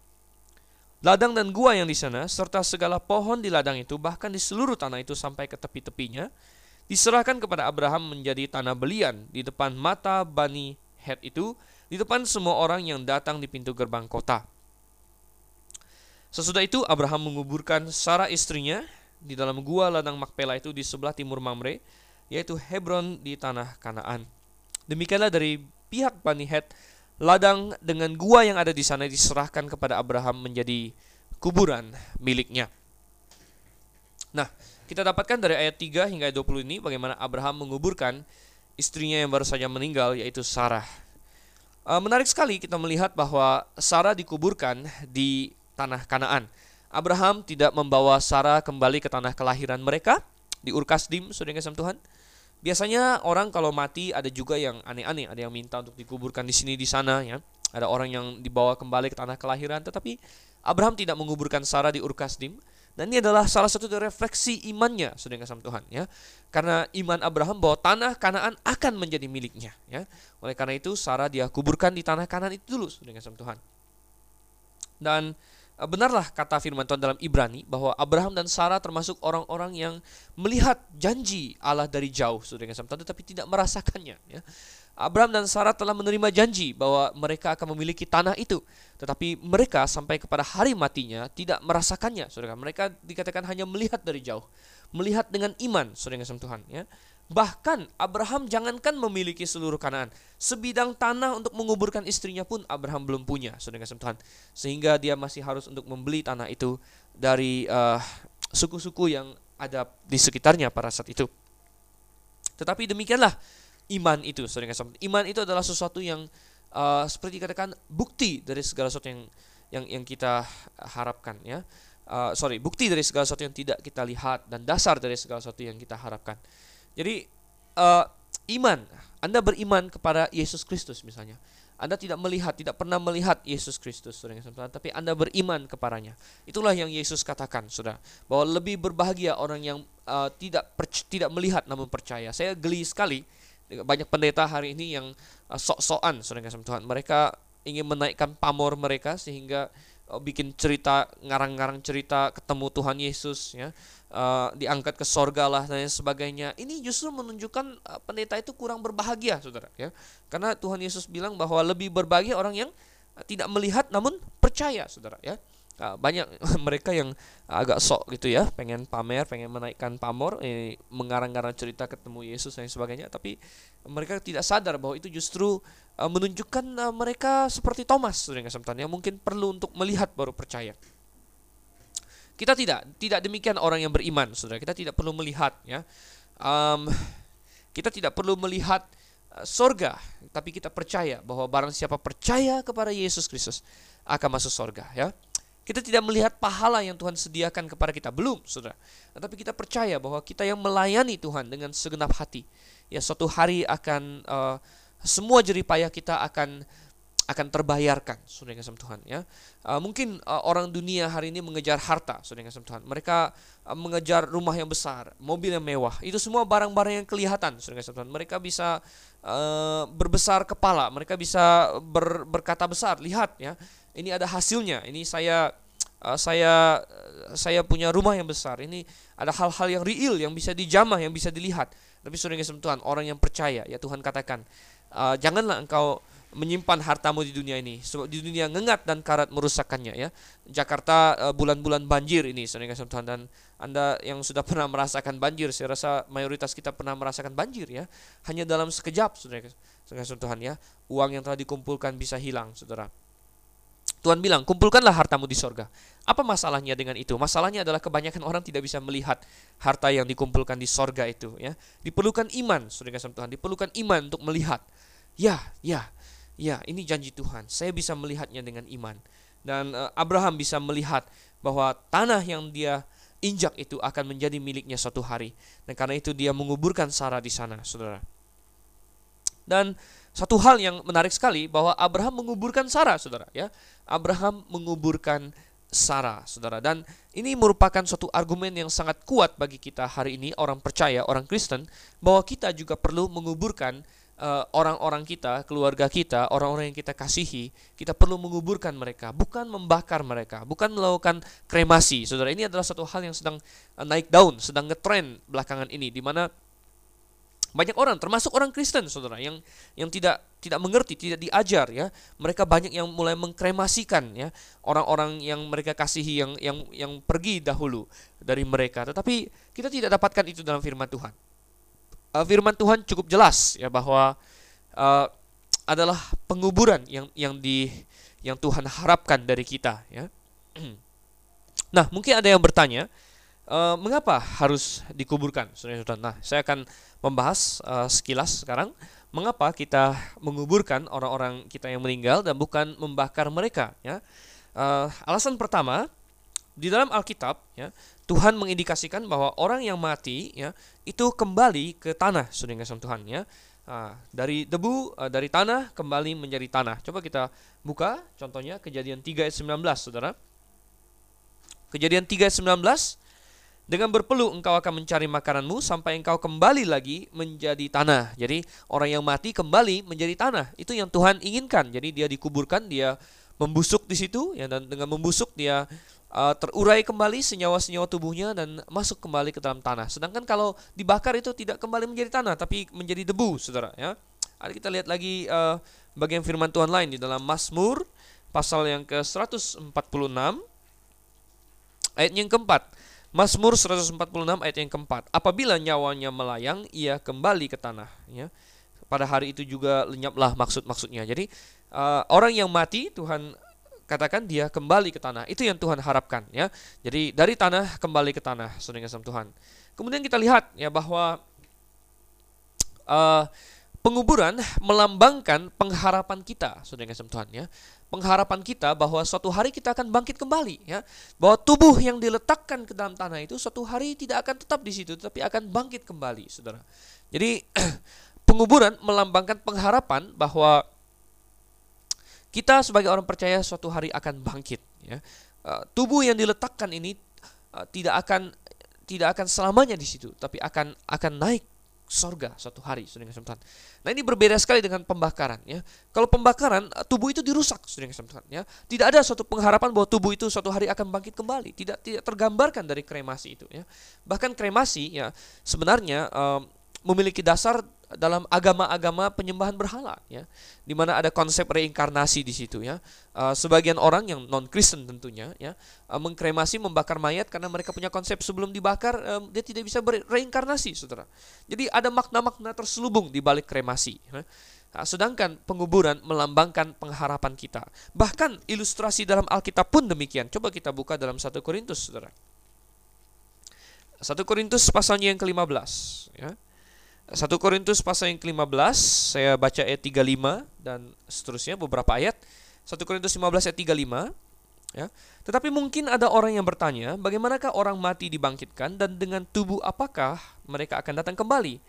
ladang dan gua yang di sana, serta segala pohon di ladang itu, bahkan di seluruh tanah itu sampai ke tepi-tepinya, diserahkan kepada Abraham menjadi tanah belian di depan mata Bani Het itu, di depan semua orang yang datang di pintu gerbang kota. Sesudah itu Abraham menguburkan Sarah istrinya di dalam gua ladang Makpela itu di sebelah timur Mamre, yaitu Hebron di tanah Kanaan. Demikianlah dari pihak Bani Het, ladang dengan gua yang ada di sana diserahkan kepada Abraham menjadi kuburan miliknya. Nah, kita dapatkan dari ayat 3 hingga 20 ini bagaimana Abraham menguburkan istrinya yang baru saja meninggal yaitu Sarah. Uh, menarik sekali kita melihat bahwa Sarah dikuburkan di tanah Kanaan. Abraham tidak membawa Sarah kembali ke tanah kelahiran mereka di Urkasdim, saudara kasih Tuhan. Biasanya orang kalau mati ada juga yang aneh-aneh, ada yang minta untuk dikuburkan di sini di sana ya. Ada orang yang dibawa kembali ke tanah kelahiran, tetapi Abraham tidak menguburkan Sarah di Urkasdim. Dan ini adalah salah satu dari refleksi imannya, saudara kasih Tuhan ya. Karena iman Abraham bahwa tanah Kanaan akan menjadi miliknya ya. Oleh karena itu Sarah dia kuburkan di tanah Kanaan itu dulu, saudara kasih Tuhan. Dan benarlah kata firman Tuhan dalam Ibrani bahwa Abraham dan Sarah termasuk orang-orang yang melihat janji Allah dari jauh, saudara kasih Tuhan, tetapi tidak merasakannya ya. Abraham dan Sarah telah menerima janji bahwa mereka akan memiliki tanah itu, tetapi mereka sampai kepada hari matinya tidak merasakannya. Saudara, mereka dikatakan hanya melihat dari jauh, melihat dengan iman, saudara kasih Tuhan, ya. Bahkan Abraham jangankan memiliki seluruh Kanaan, sebidang tanah untuk menguburkan istrinya pun Abraham belum punya. Sehingga dia masih harus untuk membeli tanah itu dari uh, suku-suku yang ada di sekitarnya pada saat itu. Tetapi demikianlah iman itu, Iman itu adalah sesuatu yang uh, seperti katakan bukti dari segala sesuatu yang yang yang kita harapkan ya. Uh, sorry, bukti dari segala sesuatu yang tidak kita lihat dan dasar dari segala sesuatu yang kita harapkan. Jadi uh, iman, Anda beriman kepada Yesus Kristus misalnya. Anda tidak melihat, tidak pernah melihat Yesus Kristus, saudara tapi Anda beriman kepadanya. Itulah yang Yesus katakan, saudara, bahwa lebih berbahagia orang yang uh, tidak tidak melihat namun percaya. Saya geli sekali banyak pendeta hari ini yang uh, sok-sokan saudara mereka ingin menaikkan pamor mereka sehingga bikin cerita ngarang-ngarang cerita ketemu Tuhan Yesus ya. Uh, diangkat ke sorga lah dan sebagainya. Ini justru menunjukkan uh, pendeta itu kurang berbahagia saudara ya. Karena Tuhan Yesus bilang bahwa lebih berbahagia orang yang tidak melihat namun percaya saudara ya uh, banyak mereka yang agak sok gitu ya pengen pamer pengen menaikkan pamor eh, mengarang-arang cerita ketemu Yesus dan sebagainya. Tapi mereka tidak sadar bahwa itu justru uh, menunjukkan uh, mereka seperti Thomas dengan yang mungkin perlu untuk melihat baru percaya. Kita tidak tidak demikian orang yang beriman saudara. Kita tidak perlu melihat ya. Um, kita tidak perlu melihat uh, sorga tapi kita percaya bahwa barang siapa percaya kepada Yesus Kristus akan masuk sorga ya kita tidak melihat pahala yang Tuhan sediakan kepada kita, belum, Saudara. Tetapi kita percaya bahwa kita yang melayani Tuhan dengan segenap hati, ya suatu hari akan uh, semua jerih payah kita akan akan terbayarkan, Saudara kasih Tuhan, ya. Uh, mungkin uh, orang dunia hari ini mengejar harta, Saudara kasih Tuhan. Mereka uh, mengejar rumah yang besar, mobil yang mewah. Itu semua barang-barang yang kelihatan, Saudara kasih Tuhan. Mereka bisa uh, berbesar kepala, mereka bisa ber, berkata besar, lihat ya ini ada hasilnya. Ini saya uh, saya uh, saya punya rumah yang besar. Ini ada hal-hal yang real yang bisa dijamah yang bisa dilihat. Tapi sudah Tuhan orang yang percaya ya Tuhan katakan uh, janganlah engkau menyimpan hartamu di dunia ini. Sebab di dunia ngengat dan karat merusakkannya ya. Jakarta bulan-bulan banjir ini saudara kasih Tuhan. Dan anda yang sudah pernah merasakan banjir saya rasa mayoritas kita pernah merasakan banjir ya. Hanya dalam sekejap saudara kasih Tuhan ya. Uang yang telah dikumpulkan bisa hilang saudara Tuhan bilang, kumpulkanlah hartamu di sorga. Apa masalahnya dengan itu? Masalahnya adalah kebanyakan orang tidak bisa melihat harta yang dikumpulkan di sorga itu. Ya, diperlukan iman, saudara kasih Tuhan. Diperlukan iman untuk melihat. Ya, ya, ya. Ini janji Tuhan. Saya bisa melihatnya dengan iman. Dan uh, Abraham bisa melihat bahwa tanah yang dia injak itu akan menjadi miliknya suatu hari. Dan karena itu dia menguburkan Sarah di sana, saudara. Dan satu hal yang menarik sekali bahwa Abraham menguburkan Sarah, saudara. Ya, Abraham menguburkan Sarah, saudara. Dan ini merupakan suatu argumen yang sangat kuat bagi kita hari ini, orang percaya, orang Kristen, bahwa kita juga perlu menguburkan eh, orang-orang uh, kita, keluarga kita, orang-orang yang kita kasihi, kita perlu menguburkan mereka, bukan membakar mereka, bukan melakukan kremasi. Saudara, ini adalah satu hal yang sedang uh, naik daun, sedang ngetrend belakangan ini, di mana banyak orang, termasuk orang Kristen, saudara, yang yang tidak tidak mengerti, tidak diajar, ya. Mereka banyak yang mulai mengkremasikan, ya, orang-orang yang mereka kasihi, yang yang yang pergi dahulu dari mereka. Tetapi kita tidak dapatkan itu dalam Firman Tuhan. Uh, firman Tuhan cukup jelas, ya, bahwa uh, adalah penguburan yang yang di yang Tuhan harapkan dari kita, ya. Nah, mungkin ada yang bertanya, uh, mengapa harus dikuburkan, saudara-saudara? Nah, saya akan membahas uh, sekilas sekarang mengapa kita menguburkan orang-orang kita yang meninggal dan bukan membakar mereka ya. Uh, alasan pertama di dalam Alkitab ya Tuhan mengindikasikan bahwa orang yang mati ya itu kembali ke tanah kasih Tuhan ya. Nah, dari debu dari tanah kembali menjadi tanah. Coba kita buka contohnya Kejadian 3 ayat 19 Saudara. Kejadian 3 ayat 19 dengan berpeluh engkau akan mencari makananmu sampai engkau kembali lagi menjadi tanah. Jadi orang yang mati kembali menjadi tanah. Itu yang Tuhan inginkan. Jadi dia dikuburkan, dia membusuk di situ ya dan dengan membusuk dia uh, terurai kembali senyawa-senyawa tubuhnya dan masuk kembali ke dalam tanah. Sedangkan kalau dibakar itu tidak kembali menjadi tanah tapi menjadi debu, Saudara ya. Ada kita lihat lagi uh, bagian firman Tuhan lain di dalam Mazmur pasal yang ke-146 ayat yang keempat. Mazmur 146 ayat yang keempat. Apabila nyawanya melayang, ia kembali ke tanah. Ya. Pada hari itu juga lenyaplah maksud-maksudnya. Jadi uh, orang yang mati Tuhan katakan dia kembali ke tanah. Itu yang Tuhan harapkan. Ya. Jadi dari tanah kembali ke tanah, saudara sama Tuhan. Kemudian kita lihat ya bahwa uh, penguburan melambangkan pengharapan kita, saudara sama Tuhan. Ya pengharapan kita bahwa suatu hari kita akan bangkit kembali ya. Bahwa tubuh yang diletakkan ke dalam tanah itu suatu hari tidak akan tetap di situ tapi akan bangkit kembali saudara. Jadi penguburan melambangkan pengharapan bahwa kita sebagai orang percaya suatu hari akan bangkit ya. Uh, tubuh yang diletakkan ini uh, tidak akan tidak akan selamanya di situ tapi akan akan naik sorga suatu hari, kasih Tuhan. Nah ini berbeda sekali dengan pembakaran ya. Kalau pembakaran eh, tubuh itu dirusak, kasih Tuhan ya. Tidak ada suatu pengharapan bahwa tubuh itu suatu hari akan bangkit kembali. Tidak tidak tergambarkan dari kremasi itu ya. Bahkan kremasi ya sebenarnya um, memiliki dasar dalam agama-agama penyembahan berhala ya di mana ada konsep reinkarnasi di situ ya uh, sebagian orang yang non Kristen tentunya ya uh, mengkremasi membakar mayat karena mereka punya konsep sebelum dibakar um, dia tidak bisa bereinkarnasi saudara jadi ada makna-makna terselubung di balik kremasi ya. Nah, sedangkan penguburan melambangkan pengharapan kita. Bahkan ilustrasi dalam Alkitab pun demikian. Coba kita buka dalam 1 Korintus, Saudara. 1 Korintus pasalnya yang ke-15, ya. 1 Korintus pasal yang ke-15 saya baca ayat 35 dan seterusnya beberapa ayat 1 Korintus 15 ayat 35 ya. Tetapi mungkin ada orang yang bertanya, bagaimanakah orang mati dibangkitkan dan dengan tubuh apakah mereka akan datang kembali?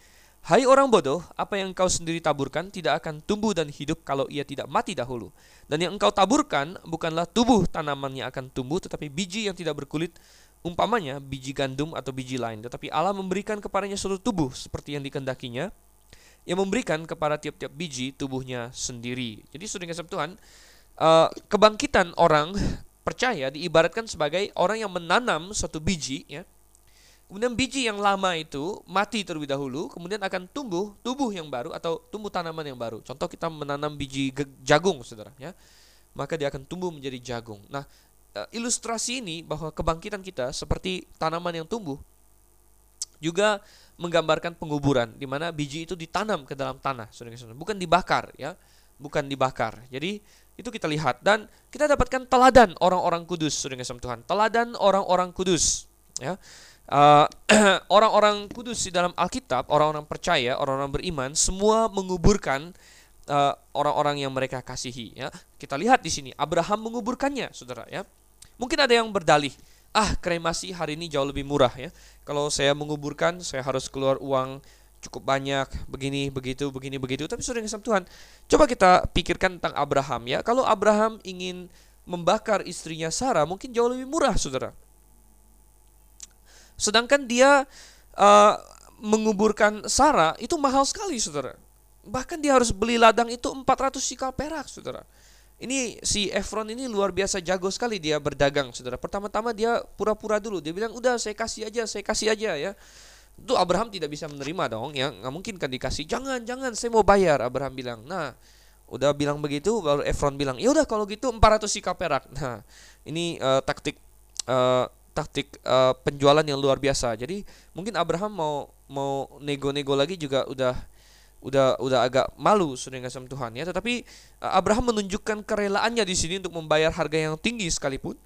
Hai orang bodoh, apa yang engkau sendiri taburkan tidak akan tumbuh dan hidup kalau ia tidak mati dahulu. Dan yang engkau taburkan bukanlah tubuh tanaman yang akan tumbuh, tetapi biji yang tidak berkulit umpamanya biji gandum atau biji lain, tetapi Allah memberikan kepadanya suatu tubuh seperti yang dikendakinya, yang memberikan kepada tiap-tiap biji tubuhnya sendiri. Jadi sudah kasih Tuhan, uh, kebangkitan orang percaya diibaratkan sebagai orang yang menanam suatu biji, ya, Kemudian biji yang lama itu mati terlebih dahulu, kemudian akan tumbuh tubuh yang baru atau tumbuh tanaman yang baru. Contoh kita menanam biji jagung, saudara, ya, maka dia akan tumbuh menjadi jagung. Nah, eh, ilustrasi ini bahwa kebangkitan kita seperti tanaman yang tumbuh juga menggambarkan penguburan di mana biji itu ditanam ke dalam tanah, saudara-saudara, bukan dibakar ya, bukan dibakar. Jadi itu kita lihat dan kita dapatkan teladan orang-orang kudus, saudara Tuhan. Teladan orang-orang kudus, ya. uh, orang-orang kudus di dalam Alkitab, orang-orang percaya, orang-orang beriman, semua menguburkan uh, orang-orang yang mereka kasihi. Ya, kita lihat di sini Abraham menguburkannya, saudara. Ya, mungkin ada yang berdalih, ah kremasi hari ini jauh lebih murah ya. Kalau saya menguburkan, saya harus keluar uang cukup banyak, begini, begitu, begini, begitu. Tapi saudara yang Tuhan, coba kita pikirkan tentang Abraham ya. Kalau Abraham ingin membakar istrinya Sarah, mungkin jauh lebih murah, saudara. Sedangkan dia uh, menguburkan Sarah itu mahal sekali, saudara. Bahkan dia harus beli ladang itu 400 sikal perak, saudara. Ini si Efron ini luar biasa jago sekali dia berdagang, saudara. Pertama-tama dia pura-pura dulu. Dia bilang, udah saya kasih aja, saya kasih aja ya. Itu Abraham tidak bisa menerima dong, ya nggak mungkin kan dikasih. Jangan, jangan, saya mau bayar. Abraham bilang, nah udah bilang begitu, baru Efron bilang, ya udah kalau gitu 400 sikap perak. Nah ini uh, taktik uh, taktik uh, penjualan yang luar biasa. Jadi mungkin Abraham mau mau nego-nego lagi juga udah udah udah agak malu sudah sama Tuhan ya. Tetapi uh, Abraham menunjukkan kerelaannya di sini untuk membayar harga yang tinggi sekalipun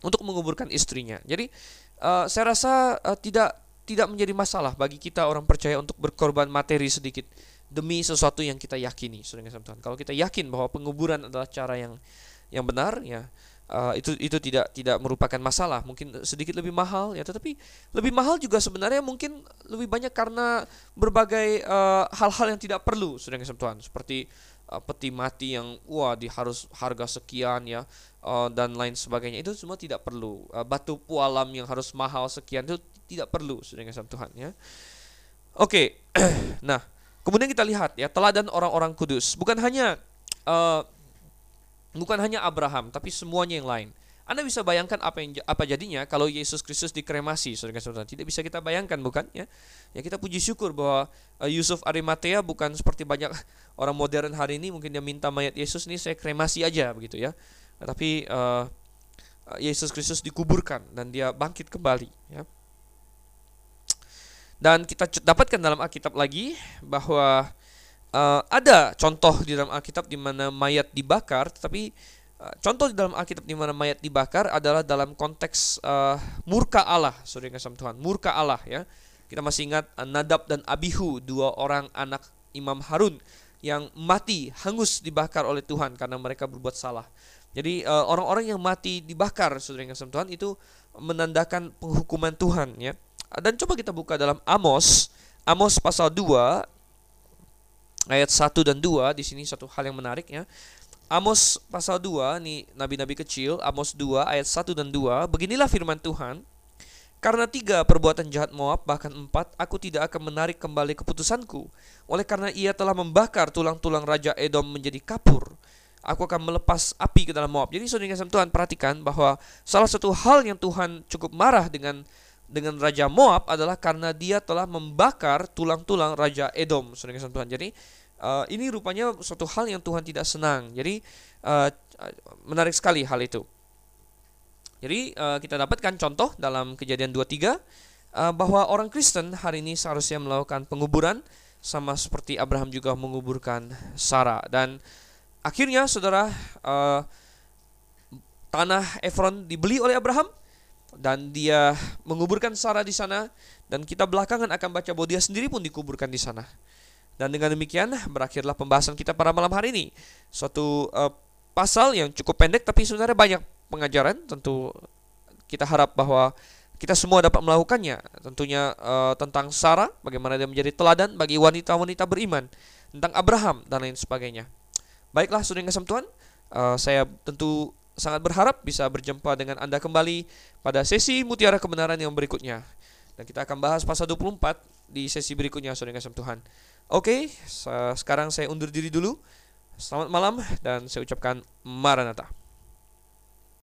untuk menguburkan istrinya. Jadi uh, saya rasa uh, tidak tidak menjadi masalah bagi kita orang percaya untuk berkorban materi sedikit demi sesuatu yang kita yakini sudah sama Tuhan. Kalau kita yakin bahwa penguburan adalah cara yang yang benar ya uh, itu itu tidak tidak merupakan masalah. Mungkin sedikit lebih mahal ya. Tetapi lebih mahal juga sebenarnya mungkin lebih banyak karena berbagai eh, hal-hal uh, yang tidak perlu sudah Tuhan. Seperti uh, peti mati yang wah di harus harga sekian ya uh, dan lain sebagainya. Itu semua tidak perlu. Uh, batu pualam yang harus mahal sekian itu tidak perlu sudah Tuhan ya. Oke okay. nah kemudian kita lihat ya teladan orang-orang kudus. Bukan hanya uh, Bukan hanya Abraham, tapi semuanya yang lain. Anda bisa bayangkan apa yang apa jadinya kalau Yesus Kristus dikremasi, saudara-saudara. Tidak bisa kita bayangkan, bukan? Ya, ya kita puji syukur bahwa uh, Yusuf Arimatea bukan seperti banyak orang modern hari ini mungkin dia minta mayat Yesus ini saya kremasi aja begitu ya. Tapi uh, Yesus Kristus dikuburkan dan dia bangkit kembali. Ya. Dan kita dapatkan dalam Alkitab lagi bahwa uh, ada contoh di dalam Alkitab di mana mayat dibakar, tetapi uh, contoh di dalam Alkitab di mana mayat dibakar adalah dalam konteks uh, murka Allah, saudara kasih Tuhan, murka Allah ya. Kita masih ingat uh, Nadab dan Abihu, dua orang anak Imam Harun yang mati hangus dibakar oleh Tuhan karena mereka berbuat salah. Jadi orang-orang uh, yang mati dibakar, saudara yang kasih Tuhan itu menandakan penghukuman Tuhan ya. Dan coba kita buka dalam Amos, Amos pasal 2 ayat 1 dan 2 di sini satu hal yang menarik ya. Amos pasal 2 nih nabi-nabi kecil Amos 2 ayat 1 dan 2 beginilah firman Tuhan karena tiga perbuatan jahat Moab bahkan empat aku tidak akan menarik kembali keputusanku oleh karena ia telah membakar tulang-tulang raja Edom menjadi kapur aku akan melepas api ke dalam Moab jadi saudara Tuhan perhatikan bahwa salah satu hal yang Tuhan cukup marah dengan dengan Raja Moab adalah karena dia telah membakar tulang-tulang Raja Edom, Tuhan. Jadi uh, ini rupanya suatu hal yang Tuhan tidak senang. Jadi uh, menarik sekali hal itu. Jadi uh, kita dapatkan contoh dalam Kejadian 23 uh, bahwa orang Kristen hari ini seharusnya melakukan penguburan sama seperti Abraham juga menguburkan Sarah dan akhirnya saudara uh, tanah Efron dibeli oleh Abraham dan dia menguburkan Sarah di sana dan kita belakangan akan baca bahwa dia sendiri pun dikuburkan di sana. Dan dengan demikian berakhirlah pembahasan kita pada malam hari ini. Suatu uh, pasal yang cukup pendek tapi sebenarnya banyak pengajaran. Tentu kita harap bahwa kita semua dapat melakukannya. Tentunya uh, tentang Sarah, bagaimana dia menjadi teladan bagi wanita-wanita beriman, tentang Abraham dan lain sebagainya. Baiklah, sudah yang Tuhan, uh, saya tentu sangat berharap bisa berjumpa dengan Anda kembali pada sesi Mutiara Kebenaran yang berikutnya. Dan kita akan bahas pasal 24 di sesi berikutnya, saudara kasih Tuhan. Oke, sekarang saya undur diri dulu. Selamat malam dan saya ucapkan Maranatha.